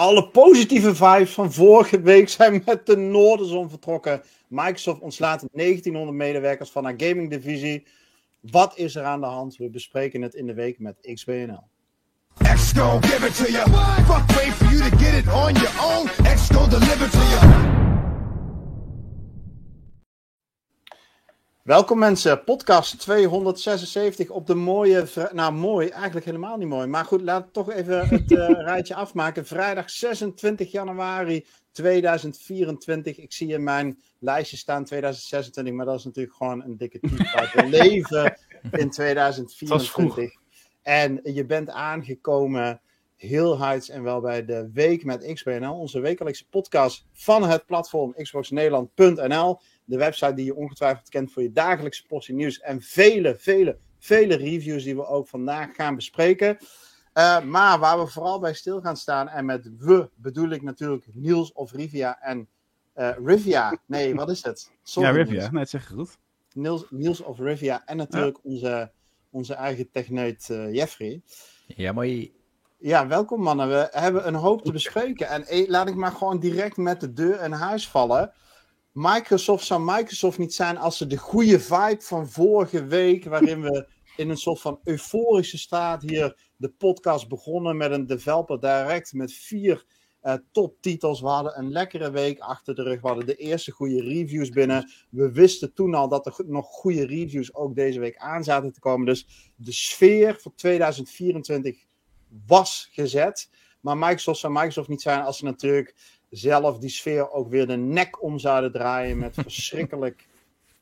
alle positieve vibes van vorige week zijn met de Noorderzon vertrokken. Microsoft ontslaat 1900 medewerkers van haar gaming divisie. Wat is er aan de hand? We bespreken het in de week met XBNL. X give it to you. Fuck wait for you to get it on your own. X deliver to you. Welkom mensen, podcast 276 op de mooie, nou mooi, eigenlijk helemaal niet mooi, maar goed, laat toch even het uh, rijtje afmaken. Vrijdag 26 januari 2024, ik zie in mijn lijstje staan 2026, maar dat is natuurlijk gewoon een dikke type. We leven in 2024 en je bent aangekomen heel huids en wel bij de Week met XBNL, onze wekelijkse podcast van het platform xboxnederland.nl de website die je ongetwijfeld kent voor je dagelijkse portie nieuws. En vele, vele, vele reviews die we ook vandaag gaan bespreken. Uh, maar waar we vooral bij stil gaan staan, en met we bedoel ik natuurlijk Niels of Rivia en uh, Rivia. Nee, wat is het? Sorry, ja, Rivia, net zeg je goed. Niels, Niels of Rivia en natuurlijk onze, onze eigen techneut uh, Jeffrey. Ja, mooi. Ja, welkom mannen. We hebben een hoop te bespreken. En laat ik maar gewoon direct met de deur in huis vallen. Microsoft zou Microsoft niet zijn als ze de goede vibe van vorige week, waarin we in een soort van euforische staat hier de podcast begonnen met een developer direct met vier uh, toptitels. We hadden een lekkere week achter de rug. We hadden de eerste goede reviews binnen. We wisten toen al dat er nog goede reviews ook deze week aan zaten te komen. Dus de sfeer voor 2024 was gezet. Maar Microsoft zou Microsoft niet zijn als ze natuurlijk zelf die sfeer ook weer de nek om zouden draaien met verschrikkelijk,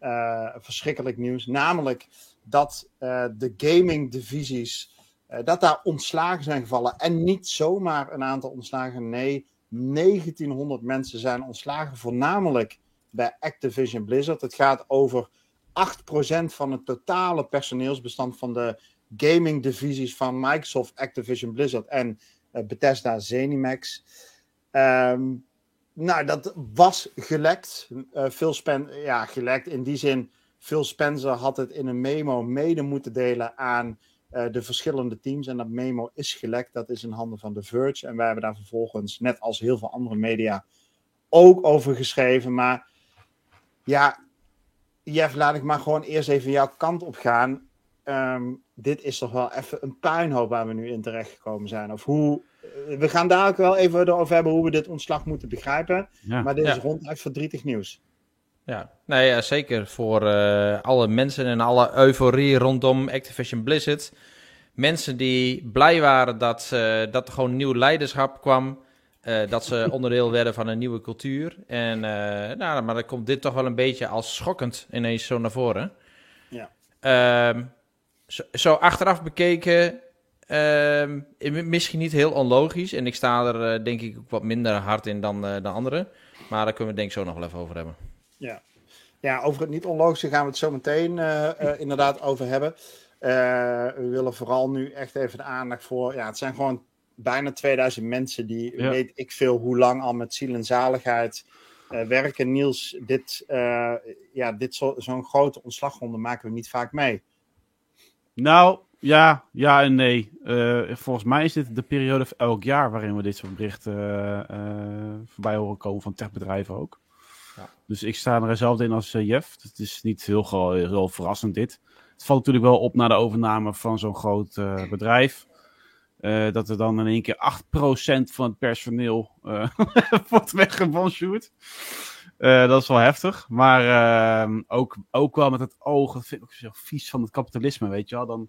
uh, verschrikkelijk nieuws. Namelijk dat uh, de gaming divisies, uh, dat daar ontslagen zijn gevallen. En niet zomaar een aantal ontslagen, nee, 1900 mensen zijn ontslagen, voornamelijk bij Activision Blizzard. Het gaat over 8% van het totale personeelsbestand van de gaming divisies van Microsoft, Activision Blizzard en Bethesda Zenimax. Um, nou, dat was gelekt. Uh, Phil ja, gelekt in die zin. Phil Spencer had het in een memo mede moeten delen aan uh, de verschillende teams. En dat memo is gelekt. Dat is in handen van The Verge. En wij hebben daar vervolgens, net als heel veel andere media, ook over geschreven. Maar ja, Jeff, laat ik maar gewoon eerst even jouw kant op gaan. Um, dit is toch wel even een puinhoop waar we nu in terecht gekomen zijn. Of hoe, we gaan daar ook wel even over hebben hoe we dit ontslag moeten begrijpen. maar dit is ja. ronduit verdrietig nieuws. Ja, nee, ja, zeker voor uh, alle mensen en alle euforie rondom Activision Blizzard. Mensen die blij waren dat, uh, dat er gewoon nieuw leiderschap kwam. Uh, dat ze onderdeel werden van een nieuwe cultuur. En, nou, maar dan komt dit toch wel een beetje als schokkend ineens zo naar voren. Ja. Ehm, zo, zo achteraf bekeken misschien niet heel onlogisch. En ik sta er uh, denk ik ook wat minder hard in dan, uh, dan anderen. Maar daar kunnen we denk ik zo nog wel even over hebben. Ja, ja over het niet onlogische gaan we het zo meteen eh, inderdaad over hebben. we willen vooral nu echt even de aandacht voor... Ja, het zijn gewoon bijna 2000 mensen die ja. weet ik veel hoe lang al met ziel en zaligheid werken. Niels, dit, ja, dit zo'n zo grote ontslagronde maken we niet vaak mee. Nou, ja, ja en nee. Uh, volgens mij is dit de periode van elk jaar waarin we dit soort berichten uh, uh, voorbij horen komen van techbedrijven ook. Ja. Dus ik sta er zelf in als Jeff. Het is niet heel, heel verrassend dit. Het valt natuurlijk wel op na de overname van zo'n groot bedrijf. dat er dan in één keer 8% van het personeel wordt weggebonjourd. dat is wel heftig. Maar ehm, ook, ook wel met het oog, dat vind ik ook zo vies van het kapitalisme, weet je wel. Dan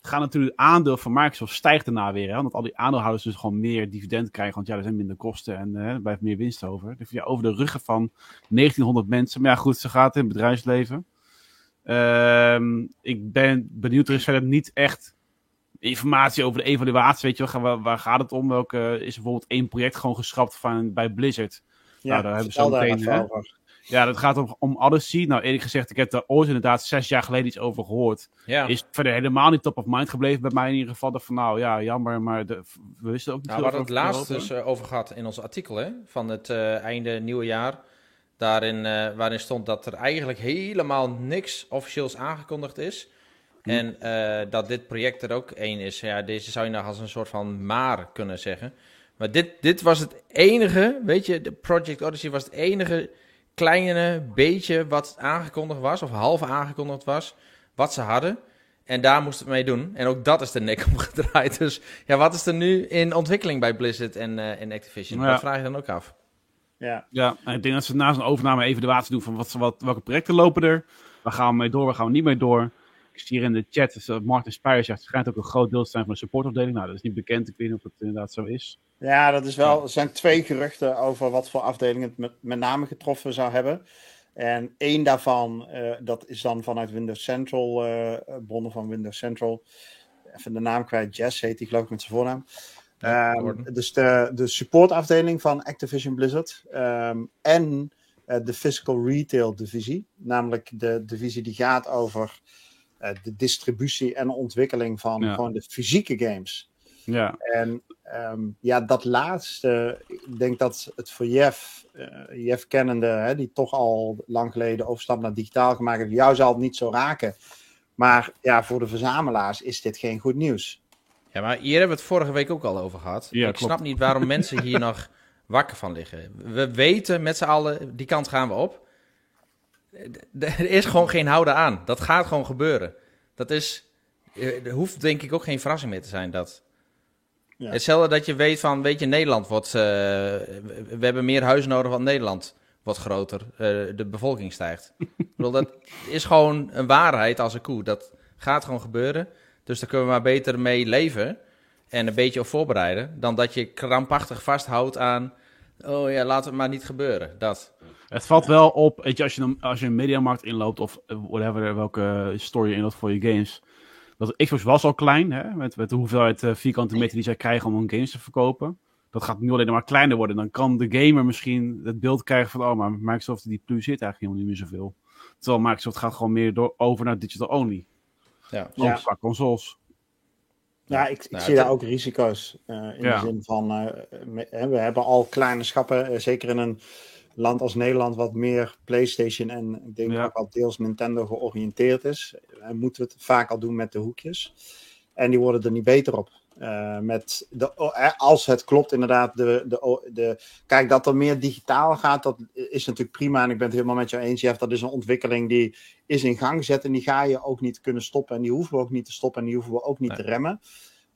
gaat natuurlijk het aandeel van Microsoft stijgt daarna weer. Hè? Want al die aandeelhouders dus gewoon meer dividend krijgen. Want ja, er zijn minder kosten en uh, er blijft meer winst over. Dus ja, over de ruggen van 1900 mensen. Maar ja, goed, ze gaat in het bedrijfsleven. Uh, ik ben benieuwd, er is verder niet echt informatie over de evaluatie. Weet je wel, waar, waar gaat het om? Welke is bijvoorbeeld één project gewoon geschrapt van, bij Blizzard? Ja, nou, daar hebben ze zo meteen. Ja, dat gaat om, om Odyssey. Nou, eerlijk gezegd, ik heb daar ooit inderdaad zes jaar geleden iets over gehoord. Ja. Is verder helemaal niet top of mind gebleven bij mij in ieder geval. Dat van, nou ja, jammer, maar de, we wisten ook niet nou, We hadden het laatst dus uh, over gehad in ons artikel hè, van het uh, einde nieuwe jaar. Daarin, uh, waarin stond dat er eigenlijk helemaal niks officieels aangekondigd is. Hm. En dat dit project er ook één is. Ja, deze zou je nog als een soort van maar kunnen zeggen. Maar dit, dit was het enige, weet je, de Project Odyssey was het enige kleine beetje wat aangekondigd was, of half aangekondigd was, wat ze hadden. En daar moesten we mee doen. En ook dat is de nek omgedraaid. Dus ja, wat is er nu in ontwikkeling bij Blizzard en, uh, en Activision? Ja. Dat vraag je dan ook af. Ja. Ja, ik denk dat ze na zo'n overname even de water doen van wat, wat, welke projecten lopen er. Waar gaan we mee door, waar gaan we niet mee door. Ik zie hier in de chat, dus, uh, Martin Spires zegt, het schijnt ook een groot deel te zijn van de supportafdeling. Nou, dat is niet bekend, ik weet niet of dat inderdaad zo is. Ja, dat is wel, er zijn twee geruchten over wat voor afdeling het met, met name getroffen zou hebben. En één daarvan, uh, dat is dan vanuit Windows Central, uh, bronnen van Windows Central. Even de naam kwijt, Jess heet die geloof ik met zijn voornaam. Um, dus de, de supportafdeling van Activision Blizzard. Um, en uh, de physical retail divisie. Namelijk de divisie die gaat over de distributie en ontwikkeling van ja. gewoon de fysieke games. Ja. En um, ja, dat laatste, ik denk dat het voor Jeff, uh, Jeff kennende, hè, die toch al lang geleden overstap naar digitaal gemaakt heeft, jou zal het niet zo raken. Maar ja, voor de verzamelaars is dit geen goed nieuws. Ja, maar hier hebben we het vorige week ook al over gehad. Ja, ik klopt. snap niet waarom mensen hier nog wakker van liggen. We weten met z'n allen, die kant gaan we op. Er is gewoon geen houden aan. Dat gaat gewoon gebeuren. Dat is, er hoeft denk ik ook geen verrassing meer te zijn dat... Ja. Hetzelfde dat je weet van, weet je, Nederland wordt, uh, we hebben meer huizen nodig, want Nederland wordt groter, uh, de bevolking stijgt. ik bedoel, dat is gewoon een waarheid als een koe. Dat gaat gewoon gebeuren. Dus daar kunnen we maar beter mee leven en een beetje op voorbereiden, dan dat je krampachtig vasthoudt aan, oh ja, laat het maar niet gebeuren. Dat. Het valt wel op, weet je, als je, een, als je een mediamarkt inloopt of whatever, welke story je inloopt voor je games dat Xbox was al klein, hè, met, met de hoeveelheid uh, vierkante meter die zij krijgen om hun games te verkopen. Dat gaat nu alleen maar kleiner worden. Dan kan de gamer misschien het beeld krijgen van, oh, maar Microsoft die plus zit eigenlijk helemaal niet meer zoveel. Terwijl Microsoft gaat gewoon meer door, over naar digital only. Ja. ja. Qua consoles. Ja, ik, ik nou, zie daar ook risico's uh, in ja. de zin van, uh, we hebben al kleine schappen, zeker in een land als Nederland wat meer PlayStation en ik denk ja. ook al deels Nintendo georiënteerd is, en moeten we het vaak al doen met de hoekjes. En die worden er niet beter op. Uh, met de, als het klopt, inderdaad. De, de, de, kijk, dat er meer digitaal gaat, dat is natuurlijk prima. En ik ben het helemaal met jou eens, Jeff. Dat is een ontwikkeling die is in gang gezet. En die ga je ook niet kunnen stoppen. En die hoeven we ook niet te stoppen. En die hoeven we ook niet nee. te remmen.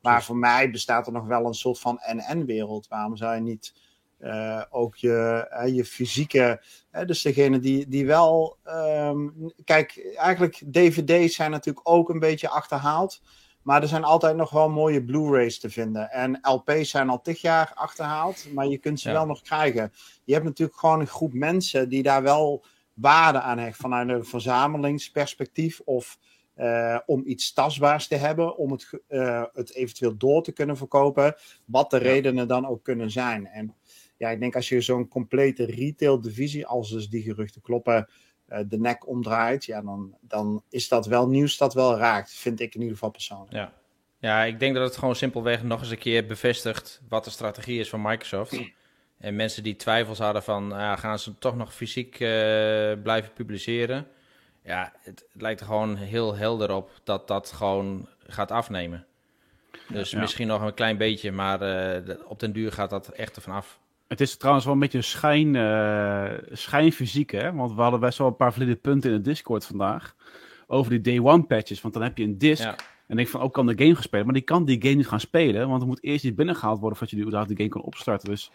Maar voor mij bestaat er nog wel een soort van NN-wereld. Waarom zou je niet uh, ook je, uh, je fysieke, uh, dus degene die, die wel, um, kijk, eigenlijk dvd's zijn natuurlijk ook een beetje achterhaald, maar er zijn altijd nog wel mooie Blu-rays te vinden. En LP's zijn al tig jaar achterhaald, maar je kunt ze ja. wel nog krijgen. Je hebt natuurlijk gewoon een groep mensen die daar wel waarde aan hecht, vanuit een verzamelingsperspectief of uh, om iets tastbaars te hebben, om het, uh, het eventueel door te kunnen verkopen, wat de ja. redenen dan ook kunnen zijn. En ja, ik denk als je zo'n complete retail divisie, als dus die geruchten kloppen, uh, de nek omdraait, ja, dan, dan is dat wel nieuws dat wel raakt, vind ik in ieder geval persoonlijk. Ja. ja, ik denk dat het gewoon simpelweg nog eens een keer bevestigt wat de strategie is van Microsoft. En mensen die twijfels hadden van, uh, gaan ze toch nog fysiek uh, blijven publiceren? Ja, het, het, lijkt er gewoon heel helder op dat dat gewoon gaat afnemen. Dus ja. misschien nog een klein beetje, maar uh, op den duur gaat dat echt ervan af. Het is trouwens wel een beetje schijn, uh, schijnfysiek, hè? Want we hadden best wel een paar valide punten in de Discord vandaag. Over die day one patches. Want dan heb je een disc. Ja. En denk van, ook oh, kan de game gaan spelen. Maar die kan die game niet gaan spelen. Want er moet eerst iets binnengehaald worden voordat je überhaupt de game kan opstarten. Dus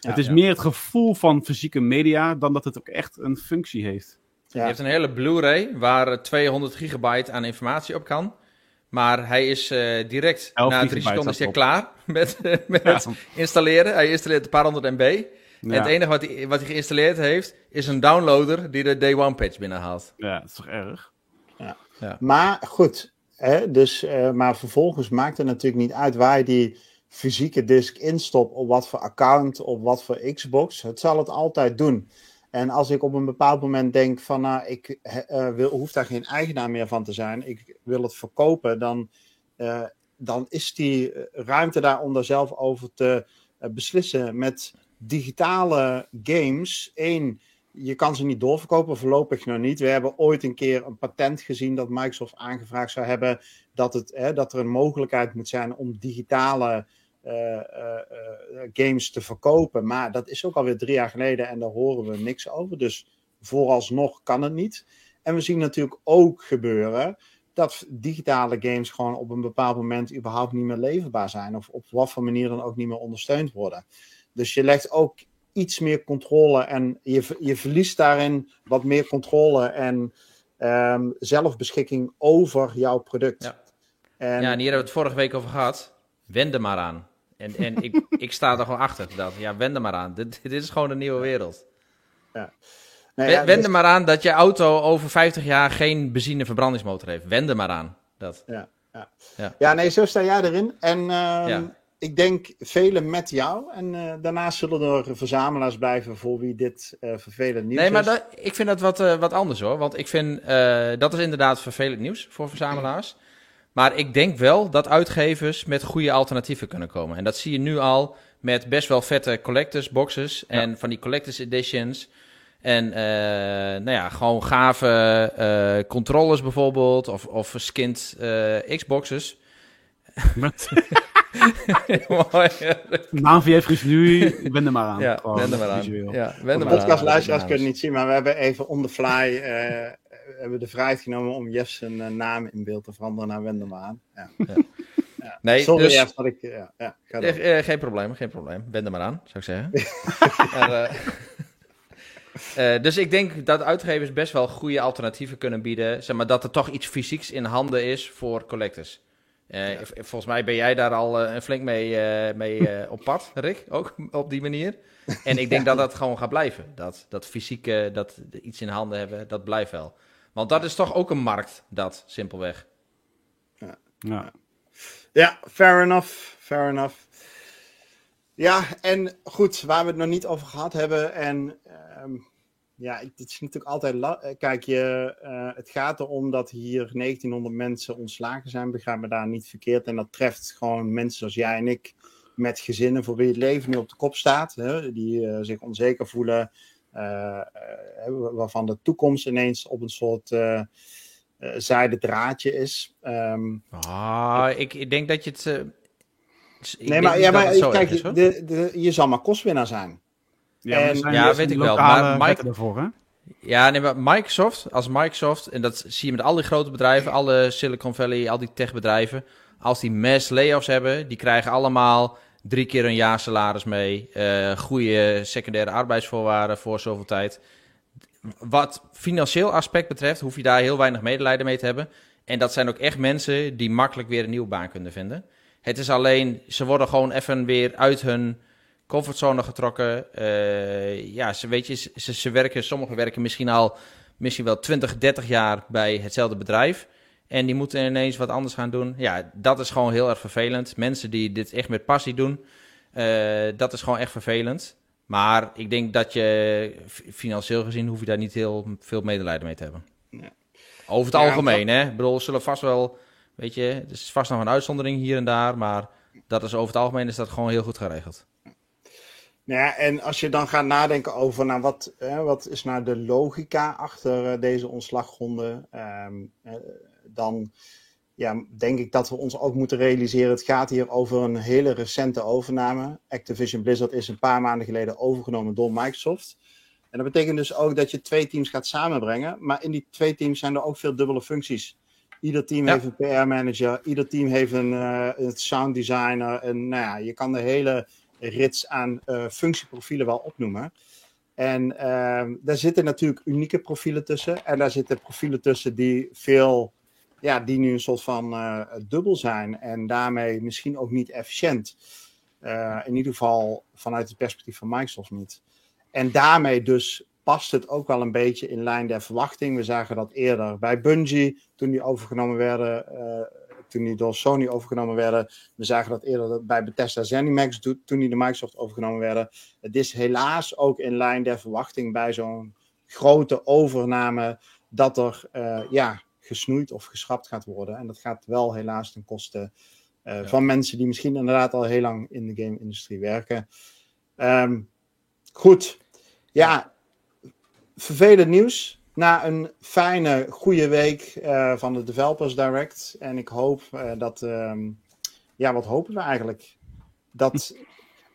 ja, het is ja. meer het gevoel van fysieke media dan dat het ook echt een functie heeft. Je hebt een hele Blu-ray waar 200 gigabyte aan informatie op kan. Maar hij is uh, direct na drie seconden is hij klaar met, uh, met ja. het installeren. Hij installeert een paar honderd MB. Ja. En het enige wat hij, wat hij geïnstalleerd heeft, is een downloader die de day one patch binnenhaalt. Ja, dat is toch erg? Ja. ja. Maar goed, hè, dus, uh, maar vervolgens maakt het natuurlijk niet uit waar je die fysieke disk instopt, op wat voor account, op wat voor Xbox. Het zal het altijd doen. En als ik op een bepaald moment denk van, nou, ik uh, wil, hoef daar geen eigenaar meer van te zijn, ik wil het verkopen, dan, uh, dan is die ruimte daar om daar zelf over te uh, beslissen. Met digitale games, één, je kan ze niet doorverkopen, voorlopig nog niet. We hebben ooit een keer een patent gezien dat Microsoft aangevraagd zou hebben dat, het, dat er een mogelijkheid moet zijn om digitale games te verkopen. Maar dat is ook alweer drie jaar geleden en daar horen we niks over. Dus vooralsnog kan het niet. En we zien natuurlijk ook gebeuren dat digitale games gewoon op een bepaald moment überhaupt niet meer leverbaar zijn. Of op wat voor manier dan ook niet meer ondersteund worden. Dus je legt ook iets meer controle en je, je verliest daarin wat meer controle en um, zelfbeschikking over jouw product. Ja. En, ja, en hier hebben we het vorige week over gehad. Wend er maar aan. En, en ik, ik sta er gewoon achter. Dat, ja, wend er maar aan. Dit, dit is gewoon een nieuwe wereld. Ja. Nee, ja, Wend er dus- maar aan dat je auto over 50 jaar geen benzineverbrandingsmotor heeft. Wend er maar aan. Dat. Ja, ja. ja. ja nee, zo sta jij erin. En uh, ik denk velen met jou. En uh, daarnaast zullen er verzamelaars blijven voor wie dit uh, vervelend nieuws nee, maar is. Dat, ik vind dat wat, wat anders hoor. Want ik vind dat is inderdaad vervelend nieuws voor verzamelaars. Maar ik denk wel dat uitgevers met goede alternatieven kunnen komen. En dat zie je nu al met best wel vette collectors boxes en van die collectors editions. En uh, nou ja, gewoon gave uh, controllers bijvoorbeeld, of, of skinned uh, Xboxes. Met... Navi heeft nu, ik ben er maar aan. Ja, ben er maar aan. Ja, ben de podcastluisteraars kunnen het niet zien, maar we hebben even on the fly uh, hebben de vrijheid genomen om Jeff's zijn naam in beeld te veranderen naar Wendermaan. Ja. ja. Nee, Sorry dus, Jeff, dat ik... Ja, ja, ga uh, geen probleem, geen probleem. Wend er maar aan, zou ik zeggen. maar, uh, dus ik denk dat uitgevers best wel goede alternatieven kunnen bieden. Zeg maar dat er toch iets fysieks in handen is voor collectors. Uh, ja. Volgens mij ben jij daar al uh, flink mee, mee op pad, Rick. Ook op die manier. En ik denk ja. dat dat gewoon gaat blijven. Dat, dat fysieke, dat iets in handen hebben, dat blijft wel. Want dat is toch ook een markt, dat, simpelweg. Ja, ja. ja fair enough. Fair enough. Ja, en goed, waar we het nog niet over gehad hebben. En um, ja, het is natuurlijk altijd. Eh, kijk, je, uh, het gaat erom dat hier 1900 mensen ontslagen zijn. Begrijp me daar niet verkeerd. En dat treft gewoon mensen zoals jij en ik. Met gezinnen voor wie het leven nu op de kop staat. Hè, die uh, zich onzeker voelen. Waarvan de toekomst ineens op een soort zijde draadje is. Um, ah, ik, ik denk dat je het nee, maar, ja, maar kijk, is, de, de, je zal maar kostwinnaar zijn. Ja, en, ja weet ik wel. Maar Mike, ervoor, hè? Ja, nee, maar Microsoft, als Microsoft, en dat zie je met al die grote bedrijven, alle Silicon Valley, al die techbedrijven, als die mass layoffs hebben, die krijgen allemaal drie keer een jaar salaris mee, uh, goede secundaire arbeidsvoorwaarden voor zoveel tijd. Wat financieel aspect betreft, hoef je daar heel weinig medelijden mee te hebben. En dat zijn ook echt mensen die makkelijk weer een nieuwe baan kunnen vinden. Het is alleen, ze worden gewoon even weer uit hun comfortzone getrokken. Uh, ja, ze, weet je, ze, ze werken, sommigen werken misschien al misschien wel 20, 30 jaar bij hetzelfde bedrijf. En die moeten ineens wat anders gaan doen. Ja, dat is gewoon heel erg vervelend. Mensen die dit echt met passie doen, uh, dat is gewoon echt vervelend. Maar ik denk dat je financieel gezien hoef je daar niet heel veel medelijden mee te hebben. Nee. Over het algemeen, hè? Ik bedoel, zullen vast wel Weet je, er is vast nog een uitzondering hier en daar, maar dat is over het algemeen is dat gewoon heel goed geregeld. Nou ja, en als je dan gaat nadenken over nou, wat, wat is nou de logica achter uh, deze ontslaggronden, um, uh, dan ja, denk ik dat we ons ook moeten realiseren. Het gaat hier over een hele recente overname. Activision Blizzard is een paar maanden geleden overgenomen door Microsoft. En dat betekent dus ook dat je twee teams gaat samenbrengen. Maar in die twee teams zijn er ook veel dubbele functies. Ieder team heeft een PR-manager, ieder team heeft een, uh, een sound designer. En nou ja, je kan de hele rits aan uh, functieprofielen wel opnoemen. En uh, daar zitten natuurlijk unieke profielen tussen. En daar zitten profielen tussen die veel, ja, die nu een soort van uh, dubbel zijn. En daarmee misschien ook niet efficiënt. in ieder geval vanuit het perspectief van Microsoft niet. En daarmee dus past het ook wel een beetje in lijn der verwachting. We zagen dat eerder bij Bungie, toen die overgenomen werden, uh, toen die door Sony overgenomen werden. We zagen dat eerder bij Bethesda Zenimax, toen die de Microsoft overgenomen werden. Het is helaas ook in lijn der verwachting bij zo'n grote overname dat er ja, gesnoeid of geschrapt gaat worden. En dat gaat wel helaas ten koste uh, ja. van mensen die misschien inderdaad al heel lang in de game-industrie werken. Um, goed. Ja, vervelend nieuws. Na een fijne, goede week uh, van de Developers Direct. En ik hoop uh, dat. Um, ja, wat hopen we eigenlijk? dat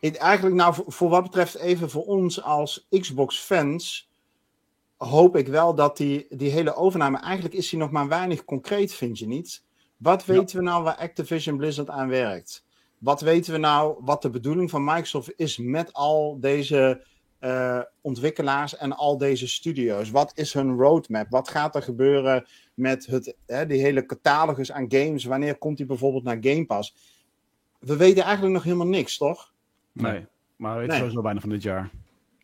eigenlijk nou voor, wat betreft even voor ons als Xbox-fans hoop ik wel dat die, die hele overname, eigenlijk is die nog maar weinig concreet, vind je niet? Wat weten we nou waar Activision Blizzard aan werkt? Wat weten we nou wat de bedoeling van Microsoft is met al deze uh, ontwikkelaars en al deze studio's? Wat is hun roadmap? Wat gaat er gebeuren met het, hè, die hele catalogus aan games? Wanneer komt die bijvoorbeeld naar Game Pass? We weten eigenlijk nog helemaal niks, toch? Nee, maar we weten nee. sowieso bijna van dit jaar.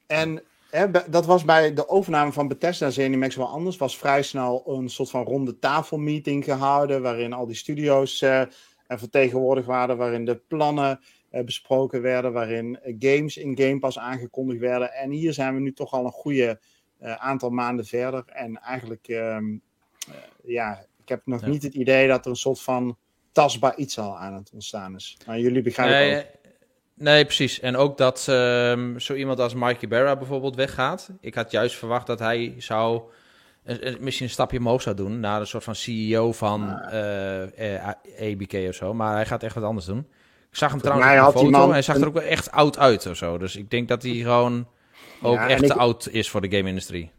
En hè, dat was bij de overname van Bethesda ZeniMax wel anders. was vrij snel een soort van ronde tafelmeeting gehouden, waarin al die studio's uh, vertegenwoordigd waren, waarin de plannen uh, besproken werden, waarin games in Game Pass aangekondigd werden. En hier zijn we nu toch al een goede uh, aantal maanden verder. En eigenlijk, um, ja, ik heb nog ja. niet het idee dat er een soort van tastbaar iets al aan het ontstaan is. Maar jullie begrijpen nee, ook. Nee, precies. En ook dat um, zo iemand als Mikey Berra bijvoorbeeld weggaat. Ik had juist verwacht dat hij zou misschien een stapje omhoog zou doen naar een soort van CEO van uh, ABK of zo. Maar hij gaat echt wat anders doen. Ik zag hem trouwens op de foto. Man... Hij zag er ook wel echt oud uit of zo. Dus ik denk dat hij gewoon ook ja, echt ik... te oud is voor de game-industrie.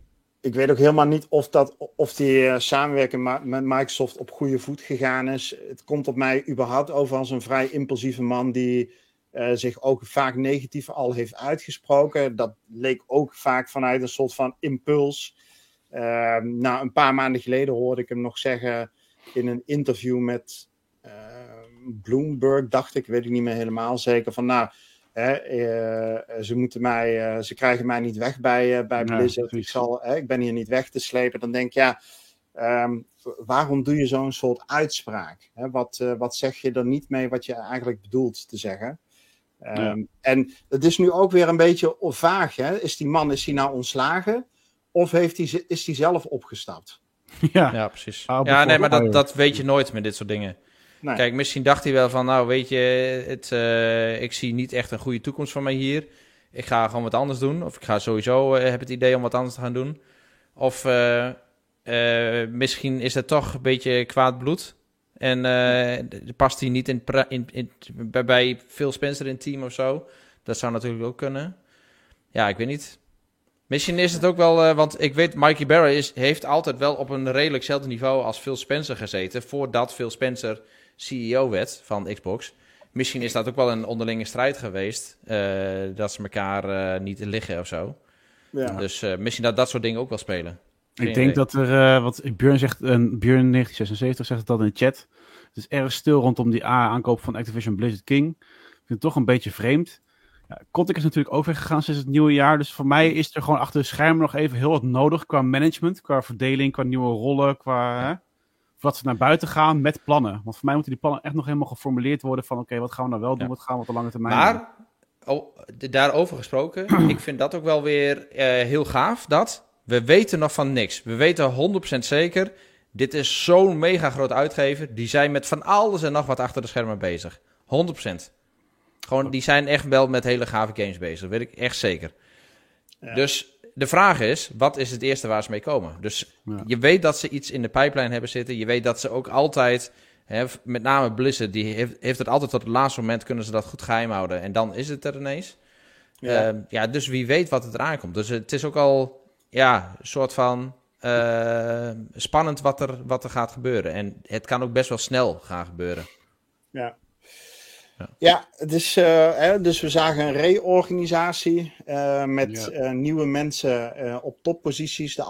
Ik weet ook helemaal niet of, dat, of die uh, samenwerking met Microsoft op goede voet gegaan is. Het komt op mij überhaupt over als een vrij impulsieve man die uh, zich ook vaak negatief al heeft uitgesproken. Dat leek ook vaak vanuit een soort van impuls. Uh, nou, een paar maanden geleden hoorde ik hem nog zeggen in een interview met uh, Bloomberg, dacht ik, weet ik niet meer helemaal zeker, van nou, hè, uh, ze, moeten mij, ze krijgen mij niet weg bij, bij Blizzard. ik, zal, ik ben hier niet weg te slepen. Dan denk ik, ja, um, waarom doe je zo'n soort uitspraak? Hè, wat, wat zeg je er niet mee wat je eigenlijk bedoelt te zeggen? Um, ja. En het is nu ook weer een beetje vaag. Hè? Is die man is die nou ontslagen? Of heeft hij, is hij zelf opgestapt? Ja, ja precies. Ja, nee, maar dat, dat weet je nooit met dit soort dingen. Nee. Kijk, misschien dacht hij wel van, nou weet je, het, uh, ik zie niet echt een goede toekomst voor mij hier. Ik ga gewoon wat anders doen. Of ik ga sowieso, uh, heb het idee om wat anders te gaan doen. Of uh, misschien is het toch een beetje kwaad bloed. En past hij niet in, in, in, bij, Phil Spencer in het team of zo. Dat zou natuurlijk ook kunnen. Ja, ik weet niet. Misschien is het ook wel, uh, want ik weet, Mikey Barry is, heeft altijd wel op een redelijk hetzelfde niveau als Phil Spencer gezeten. Voordat Phil Spencer CEO werd van Xbox. Misschien is dat ook wel een onderlinge strijd geweest. Uh, dat ze elkaar niet liggen of zo. Ja. Dus misschien dat dat soort dingen ook wel spelen. Ik denk dat er, wat Björn zegt, Björn 1976 zegt het al in de chat. Het is erg stil rondom die aankoop van Activision Blizzard King. Ik vind het toch een beetje vreemd. Ja, Kotick is natuurlijk ook weggegaan sinds het nieuwe jaar. Dus voor mij is er gewoon achter de schermen nog even heel wat nodig qua management, qua verdeling, qua nieuwe rollen, qua hè, wat ze naar buiten gaan met plannen. Want voor mij moeten die plannen echt nog helemaal geformuleerd worden van oké, okay, wat gaan we nou wel doen, ja. wat gaan we op de lange termijn maar, doen. Oh, daarover gesproken, ik vind dat ook wel weer uh, heel gaaf, dat we weten nog van niks. We weten 100% zeker, dit is zo'n mega groot uitgever, die zijn met van alles en nog wat achter de schermen bezig. 100%. Gewoon, die zijn echt wel met hele gave games bezig. Dat weet ik echt zeker. Ja. Dus de vraag is, wat is het eerste waar ze mee komen? Dus ja. je weet dat ze iets in de pipeline hebben zitten. Je weet dat ze ook altijd, hè, met name Blizzard, die heeft, heeft het altijd tot het laatste moment, kunnen ze dat goed geheim houden. En dan is het er ineens. Ja, uh, ja dus wie weet wat het eraan komt. Dus het is ook al, ja, een soort van uh, spannend wat er, wat er gaat gebeuren. En het kan ook best wel snel gaan gebeuren. Ja, ja, ja dus, uh, hè, dus we zagen een reorganisatie uh, met ja. uh, nieuwe mensen op topposities de,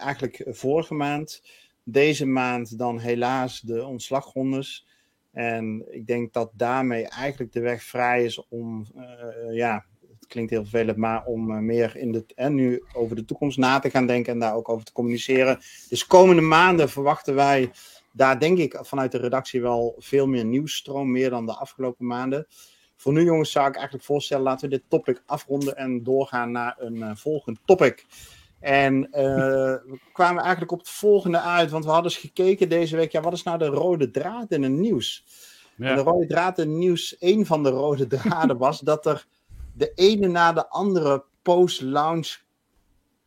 eigenlijk vorige maand. Deze maand dan helaas de ontslagrondes. En ik denk dat daarmee eigenlijk de weg vrij is om, ja, het klinkt heel vervelend, maar om meer in de, en nu over de toekomst na te gaan denken en daar ook over te communiceren. Dus komende maanden verwachten wij daar denk ik vanuit de redactie wel veel meer nieuwsstroom, meer dan de afgelopen maanden. Voor nu, jongens, zou ik eigenlijk voorstellen, laten we dit topic afronden en doorgaan naar een uh, volgend topic. En uh, we kwamen eigenlijk op het volgende uit, want we hadden eens gekeken deze week, ja, wat is nou de rode draad in het nieuws? Ja. En de rode draad in het nieuws, een van de rode draden was dat er de ene na de andere post-launch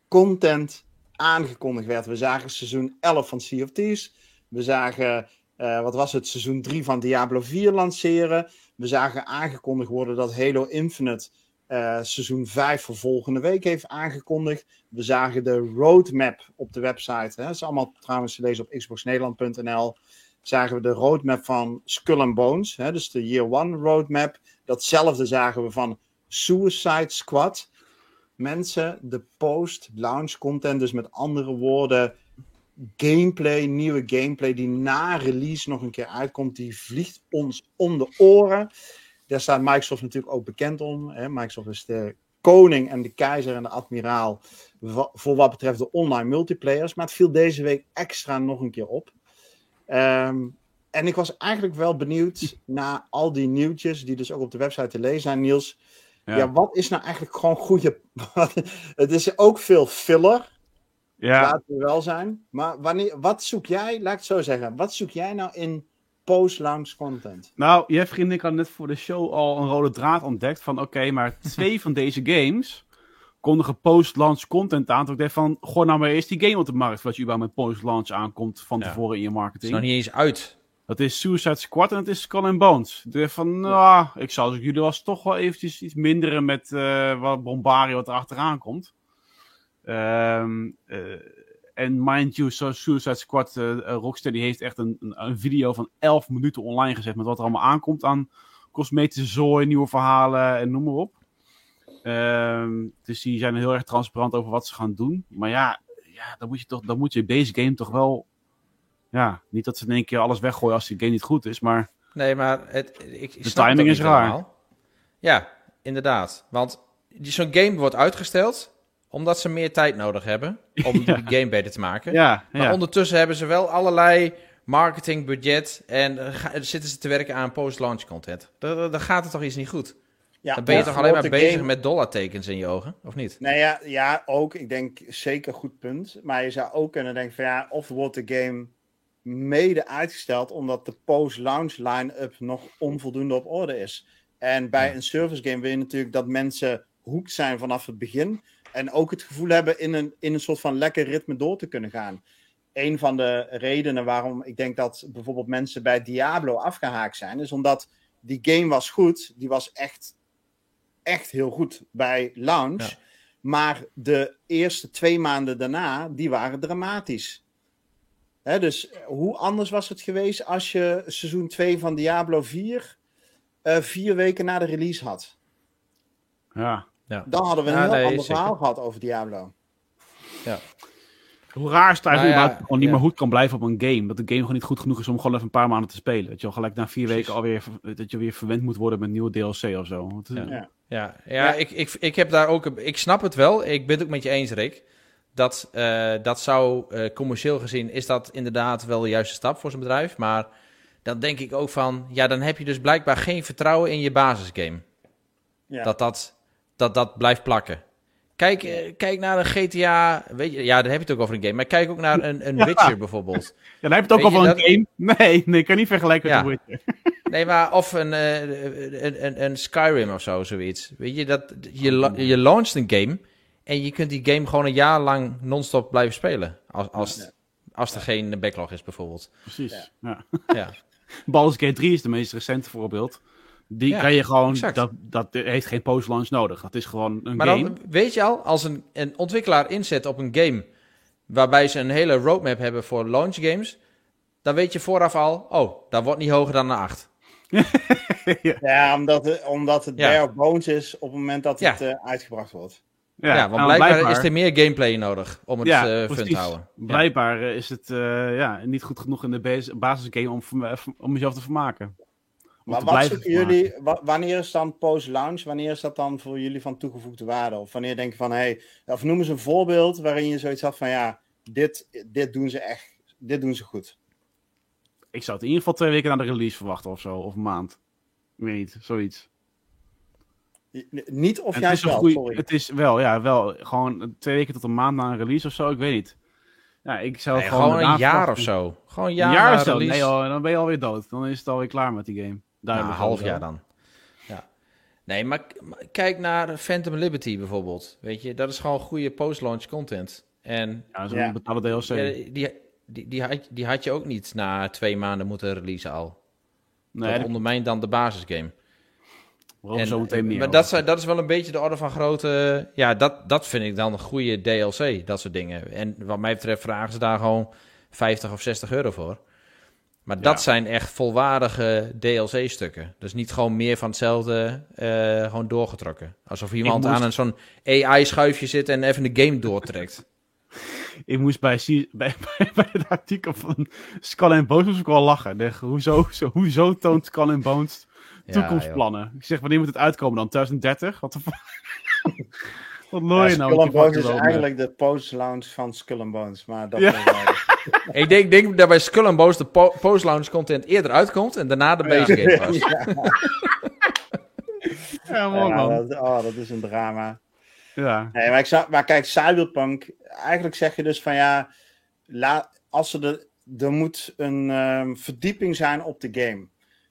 content aangekondigd werd. We zagen seizoen 11 van Sea of Thieves. We zagen, uh, wat was het, seizoen 3 van Diablo 4 lanceren. We zagen aangekondigd worden dat Halo Infinite uh, seizoen 5 voor volgende week heeft aangekondigd. We zagen de roadmap op de website. Hè. Dat is allemaal trouwens te lezen op xboxnederland.nl. Zagen we de roadmap van Skull and Bones. Hè, dus de Year One roadmap. Datzelfde zagen we van Suicide Squad. Mensen, de post-launch content, dus met andere woorden, gameplay, nieuwe gameplay die na release nog een keer uitkomt, die vliegt ons om de oren. Daar staat Microsoft natuurlijk ook bekend om. Hè? Microsoft is de koning en de keizer en de admiraal voor wat betreft de online multiplayers. Maar het viel deze week extra nog een keer op. Um, en ik was eigenlijk wel benieuwd naar al die nieuwtjes die dus ook op de website te lezen zijn, Niels. Ja. ja, wat is nou eigenlijk gewoon goede... het is ook veel filler. Ja. Laten we wel zijn. Maar wanneer, wat zoek jij, laat ik het zo zeggen, wat zoek jij nou in post-launch content? Nou, jij vriend ik had net voor de show al een rode draad ontdekt van oké, maar twee van deze games kondigen post-launch content aan. Toen ik dacht van, gooi nou maar eerst die game op de markt, wat je überhaupt met post-launch aankomt van tevoren in je marketing. Het is nog niet eens uit. Dat is Suicide Squad en het is Skull and Bones. Dus van, nou, ik zou jullie was toch wel eventjes iets minderen met uh, wat bombarie wat er achteraan komt. Um, uh, en mind you, so Suicide Squad, uh, Rocksteady heeft echt een, een, een, video van 11 minuten online gezet met wat er allemaal aankomt aan cosmetische zooi, nieuwe verhalen en noem maar op. Um, dus die zijn heel erg transparant over wat ze gaan doen. Maar ja, ja dan, moet je toch, dan moet je deze game toch wel ja, niet dat ze in één keer alles weggooien als die game niet goed is, maar... Nee, maar het, ik, de timing is raar. Ja, inderdaad. Want zo'n game wordt uitgesteld omdat ze meer tijd nodig hebben om ja. die game beter te maken. Ja, maar ondertussen hebben ze wel allerlei marketingbudget en uh, zitten ze te werken aan post-launch content. Dan, dan gaat het toch iets niet goed? Ja, dan ben je toch alleen maar bezig game... met dollartekens in je ogen, of niet? Nee, ja, ja, ook. Ik denk zeker goed punt. Maar je zou ook kunnen denken van ja, of wordt de game mede uitgesteld omdat de post-launch line-up nog onvoldoende op orde is. En bij een service game wil je natuurlijk dat mensen hoekt zijn vanaf het begin. En ook het gevoel hebben in een, in een soort van lekker ritme door te kunnen gaan. Een van de redenen waarom ik denk dat bijvoorbeeld mensen bij Diablo afgehaakt zijn, is omdat die game was goed. Die was echt, echt heel goed bij launch. Maar de eerste twee maanden daarna, die waren dramatisch dus hoe anders was het geweest als je seizoen 2 van Diablo 4 uh, eh, vier weken na de release had? Ja. ja. Dan hadden we een heel ander verhaal gehad over Diablo. Ja. Hoe raar is het eigenlijk nou, ja, gewoon niet meer goed kan blijven op een game? Dat de game gewoon niet goed genoeg is om gewoon even een paar maanden te spelen. Dat je al gelijk na vier weken alweer dat je weer verwend moet worden met nieuwe DLC of zo. Ja, ja. ja, Ik, ik, ik heb daar ook. Ik snap het wel. Ik ben het ook met je eens, Rick. Dat, uh, dat zou uh, commercieel gezien, is dat inderdaad wel de juiste stap voor zijn bedrijf. Maar dan denk ik ook van, ja, dan heb je dus blijkbaar geen vertrouwen in je basisgame. Ja. Dat, dat, dat dat blijft plakken. Kijk, uh, kijk naar een GTA, weet je, ja, dan heb je het ook over een game. Maar kijk ook naar een, een Witcher bijvoorbeeld. Ja, dan heb je het ook over een game. Nee, nee, ik kan niet vergelijken met een Witcher. Nee, maar of een, een, een, een, Skyrim of zo, zoiets. Weet je, dat, je, je launcht een game en je kunt die game gewoon een jaar lang non-stop blijven spelen. Als, als, als er geen backlog is, bijvoorbeeld. Precies. Ja. ja. Baldur's Gate 3 is de meest recente voorbeeld. Die kan je gewoon, dat, dat heeft geen post-launch nodig. Dat is gewoon een maar game. Dan weet je al, als een, een ontwikkelaar inzet op een game waarbij ze een hele roadmap hebben voor launch games, dan weet je vooraf al, oh, dat wordt niet hoger dan een 8. ja. ja, omdat, het, omdat het ja. bare bones is op het moment dat het uh, uitgebracht wordt. Ja, ja want nou, blijkbaar, is er meer gameplay nodig om het ja, uh, fun te houden. Blijkbaar is het uh, ja, niet goed genoeg in de basisgame om, om jezelf te vermaken. Om maar te wat zoeken jullie, wanneer is dan post-launch? Wanneer is dat dan voor jullie van toegevoegde waarde? Of wanneer denk je van, hey, of noem eens een voorbeeld waarin je zoiets had van, ja, dit, dit doen ze echt, dit doen ze goed. Ik zou het in ieder geval twee weken na de release verwachten of zo, of een maand. Ik weet niet, zoiets. Niet of juist wel, sorry. Het is wel, ja, wel. Gewoon twee weken tot een maand na een release of zo, ik weet niet. Ja, ik zou nee, gewoon, een jaar of zo. Gewoon een jaar, een jaar na release. Nee, dan ben je alweer dood. Dan is het alweer klaar met die game. Duidelijk. een half jaar dan. Ja. Nee, maar kijk naar Phantom Liberty bijvoorbeeld. Weet je, dat is gewoon goede post-launch content. En ja, zo'n ja. betalen DLC. Ja, die, die, die, had, die had je ook niet na twee maanden moeten releasen al. Nee, dat ondermijnt dan de basisgame. En, zo meteen meer maar dat, is, dat is wel een beetje de orde van grote... Ja, dat, dat vind ik dan een goede DLC, dat soort dingen. En wat mij betreft vragen ze daar gewoon 50 of 60 euro voor. Maar dat zijn echt volwaardige DLC-stukken. Dus niet gewoon meer van hetzelfde uh, gewoon doorgetrokken. Alsof iemand aan een zo'n AI-schuifje zit en even de game doortrekt. ik moest bij, bij, bij, het artikel van Skull and Bones moest ik wel lachen. Denk, hoezo, zo, hoezo toont Skull and Bones toekomstplannen? ik zeg, wanneer moet het uitkomen dan? 2030? Wat de Wat looi je nou? Skull and Bones is eigenlijk de post-launch van Skull and Bones. Maar dat ja. ik denk, denk dat bij Skull and Bones de po post-launch content eerder uitkomt en daarna de base game pas. ja, mooi man. Dat, oh, dat is een drama. Ja. Nee, maar, ik zou, maar kijk, Cyberpunk, eigenlijk zeg je dus van ja, la, als er, de, er moet een um, verdieping zijn op de game.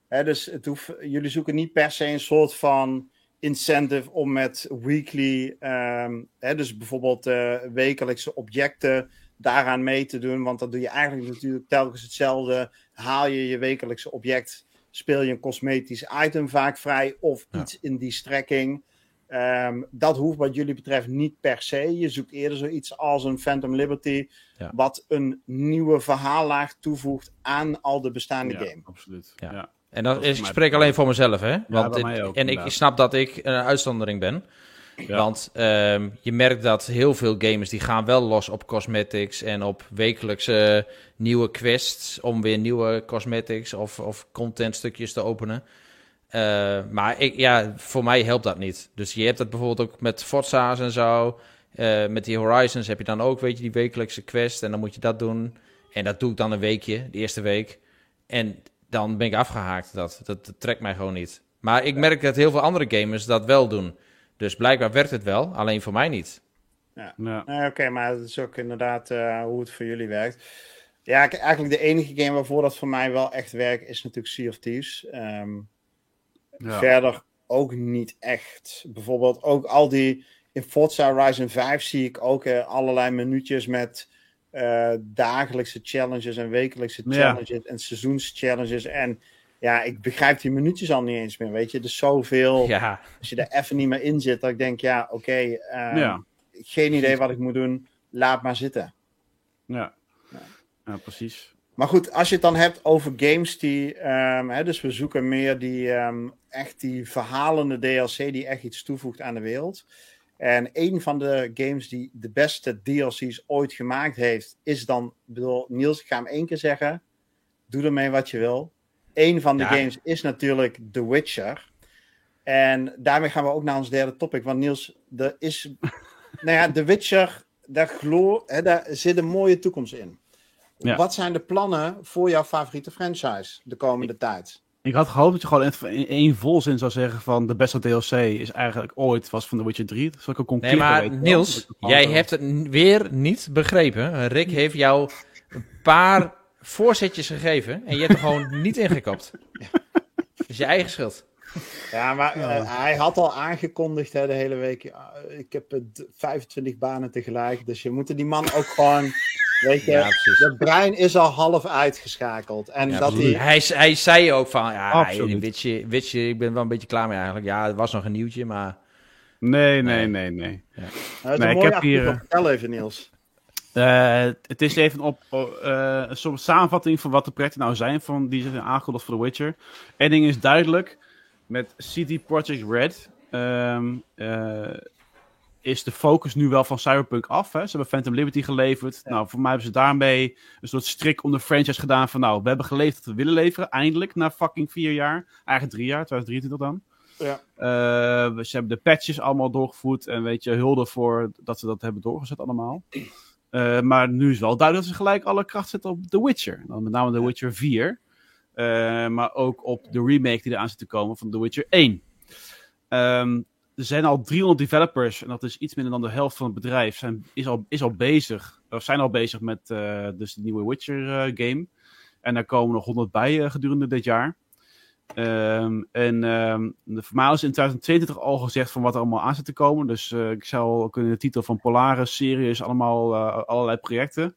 Hè, dus het hoeft, jullie zoeken niet per se een soort van incentive om met weekly, um, hè, dus bijvoorbeeld uh, wekelijkse objecten daaraan mee te doen. Want dan doe je eigenlijk natuurlijk telkens hetzelfde. Haal je je wekelijkse object, speel je een cosmetisch item vaak vrij of iets in die strekking. Um, dat hoeft wat jullie betreft niet per se. Je zoekt eerder zoiets als een Phantom Liberty, wat een nieuwe verhaallaag toevoegt aan al de bestaande ja, game. Absoluut. Ja. En dan is, ik spreek alleen voor mezelf, hè? Want en ik snap dat ik een uitzondering ben. Want um, je merkt dat heel veel gamers die gaan wel los op cosmetics en op wekelijkse nieuwe quests om weer nieuwe cosmetics of, of content stukjes te openen. Uh, maar ik, ja, voor mij helpt dat niet. Dus je hebt het bijvoorbeeld ook met Forza's en zo. Uh, met die Horizons heb je dan ook, weet je, die wekelijkse quest. En dan moet je dat doen. En dat doe ik dan een weekje, de eerste week. En dan ben ik afgehaakt. Dat, dat, trekt mij gewoon niet. Maar ik merk dat heel veel andere gamers dat wel doen. Dus blijkbaar werkt het wel, alleen voor mij niet. Ja, ja. oké, maar dat is ook inderdaad uh, hoe het voor jullie werkt. Ja, eigenlijk de enige game waarvoor dat voor mij wel echt werkt, is natuurlijk Sea of Thieves. Um, Verder ook niet echt. Bijvoorbeeld ook al die... In Forza Horizon 5 zie ik ook uh, allerlei minuutjes met uh, dagelijkse challenges en wekelijkse challenges en seizoenschallenges. En ja, ik begrijp die minuutjes al niet eens meer, weet je. Dus zoveel, ja. als je er even niet meer in zit, dat ik denk, ja, oké, okay, uh, ja. geen idee wat ik moet doen, laat maar zitten. Ja, ja. ja precies. Maar goed, als je het dan hebt over games die. Um, hè, dus we zoeken meer die. Um, echt die verhalende DLC die echt iets toevoegt aan de wereld. En een van de games die de beste DLC's ooit gemaakt heeft, is dan. Bedoel, Niels, ik ga hem één keer zeggen. Doe ermee wat je wil. Een van de games is natuurlijk The Witcher. En daarmee gaan we ook naar ons derde topic. Want Niels, er is. nou ja, The Witcher, daar, gloor, hè, daar zit een mooie toekomst in. Wat zijn de plannen voor jouw favoriete franchise de komende tijd? Ik had gehoopt dat je gewoon in één volzin zou zeggen van de beste DLC is eigenlijk ooit was van The Witcher 3. Dat ik ook Nee, maar Niels, jij hebt het weer niet begrepen. Rick heeft jou een paar voorzetjes gegeven en je hebt er gewoon niet ingekapt. Dat is je eigen schuld. Ja, maar uh, hij had al aangekondigd hè, de hele week. Uh, ik heb 25 banen tegelijk. Dus je moet die man ook gewoon Weet je, ja, de brein is al half uitgeschakeld. En dat die... hij, hij zei ook van, ja, Witcher, Witcher, ik ben wel een beetje klaar mee eigenlijk. Ja, het was nog een nieuwtje, maar... Nee, nee, nee, nee. Ja. Nou, nee ik heb hier... Eh, Vertel even, Niels. Uh, het is even op uh, een soort samenvatting van wat de projecten nou zijn van die zijn aangekondigd voor The Witcher. Eén ding is duidelijk, met CD Projekt Red um, uh, is de focus nu wel van Cyberpunk af. Hè? Ze hebben Phantom Liberty geleverd. Nou, voor mij hebben ze daarmee een soort strik om de franchise gedaan van... nou, we hebben geleverd wat we willen leveren, eindelijk, na fucking vier jaar. Eigenlijk drie jaar, 2023 dan. Ja. Uh, ze hebben de patches allemaal doorgevoerd en weet je, hulde voor dat ze dat hebben doorgezet allemaal. Uh, maar nu is wel duidelijk dat ze gelijk alle kracht zetten op The Witcher. Dan met name The Witcher 4. Eh, maar ook op de remake die eraan zit te komen van The Witcher 1. Um, ehm, er zijn al 300 developers, en dat is iets minder dan de helft van het bedrijf, zijn, is, al, is al bezig, of zijn al bezig met uh, dus de nieuwe Witcher uh, game. En daar komen nog 100 bij gedurende dit jaar. Um, en um, de is in 2022 al gezegd van wat er allemaal aan zit te komen. Dus ik zou kunnen de titel van Polaris, Sirius, allemaal allerlei projecten.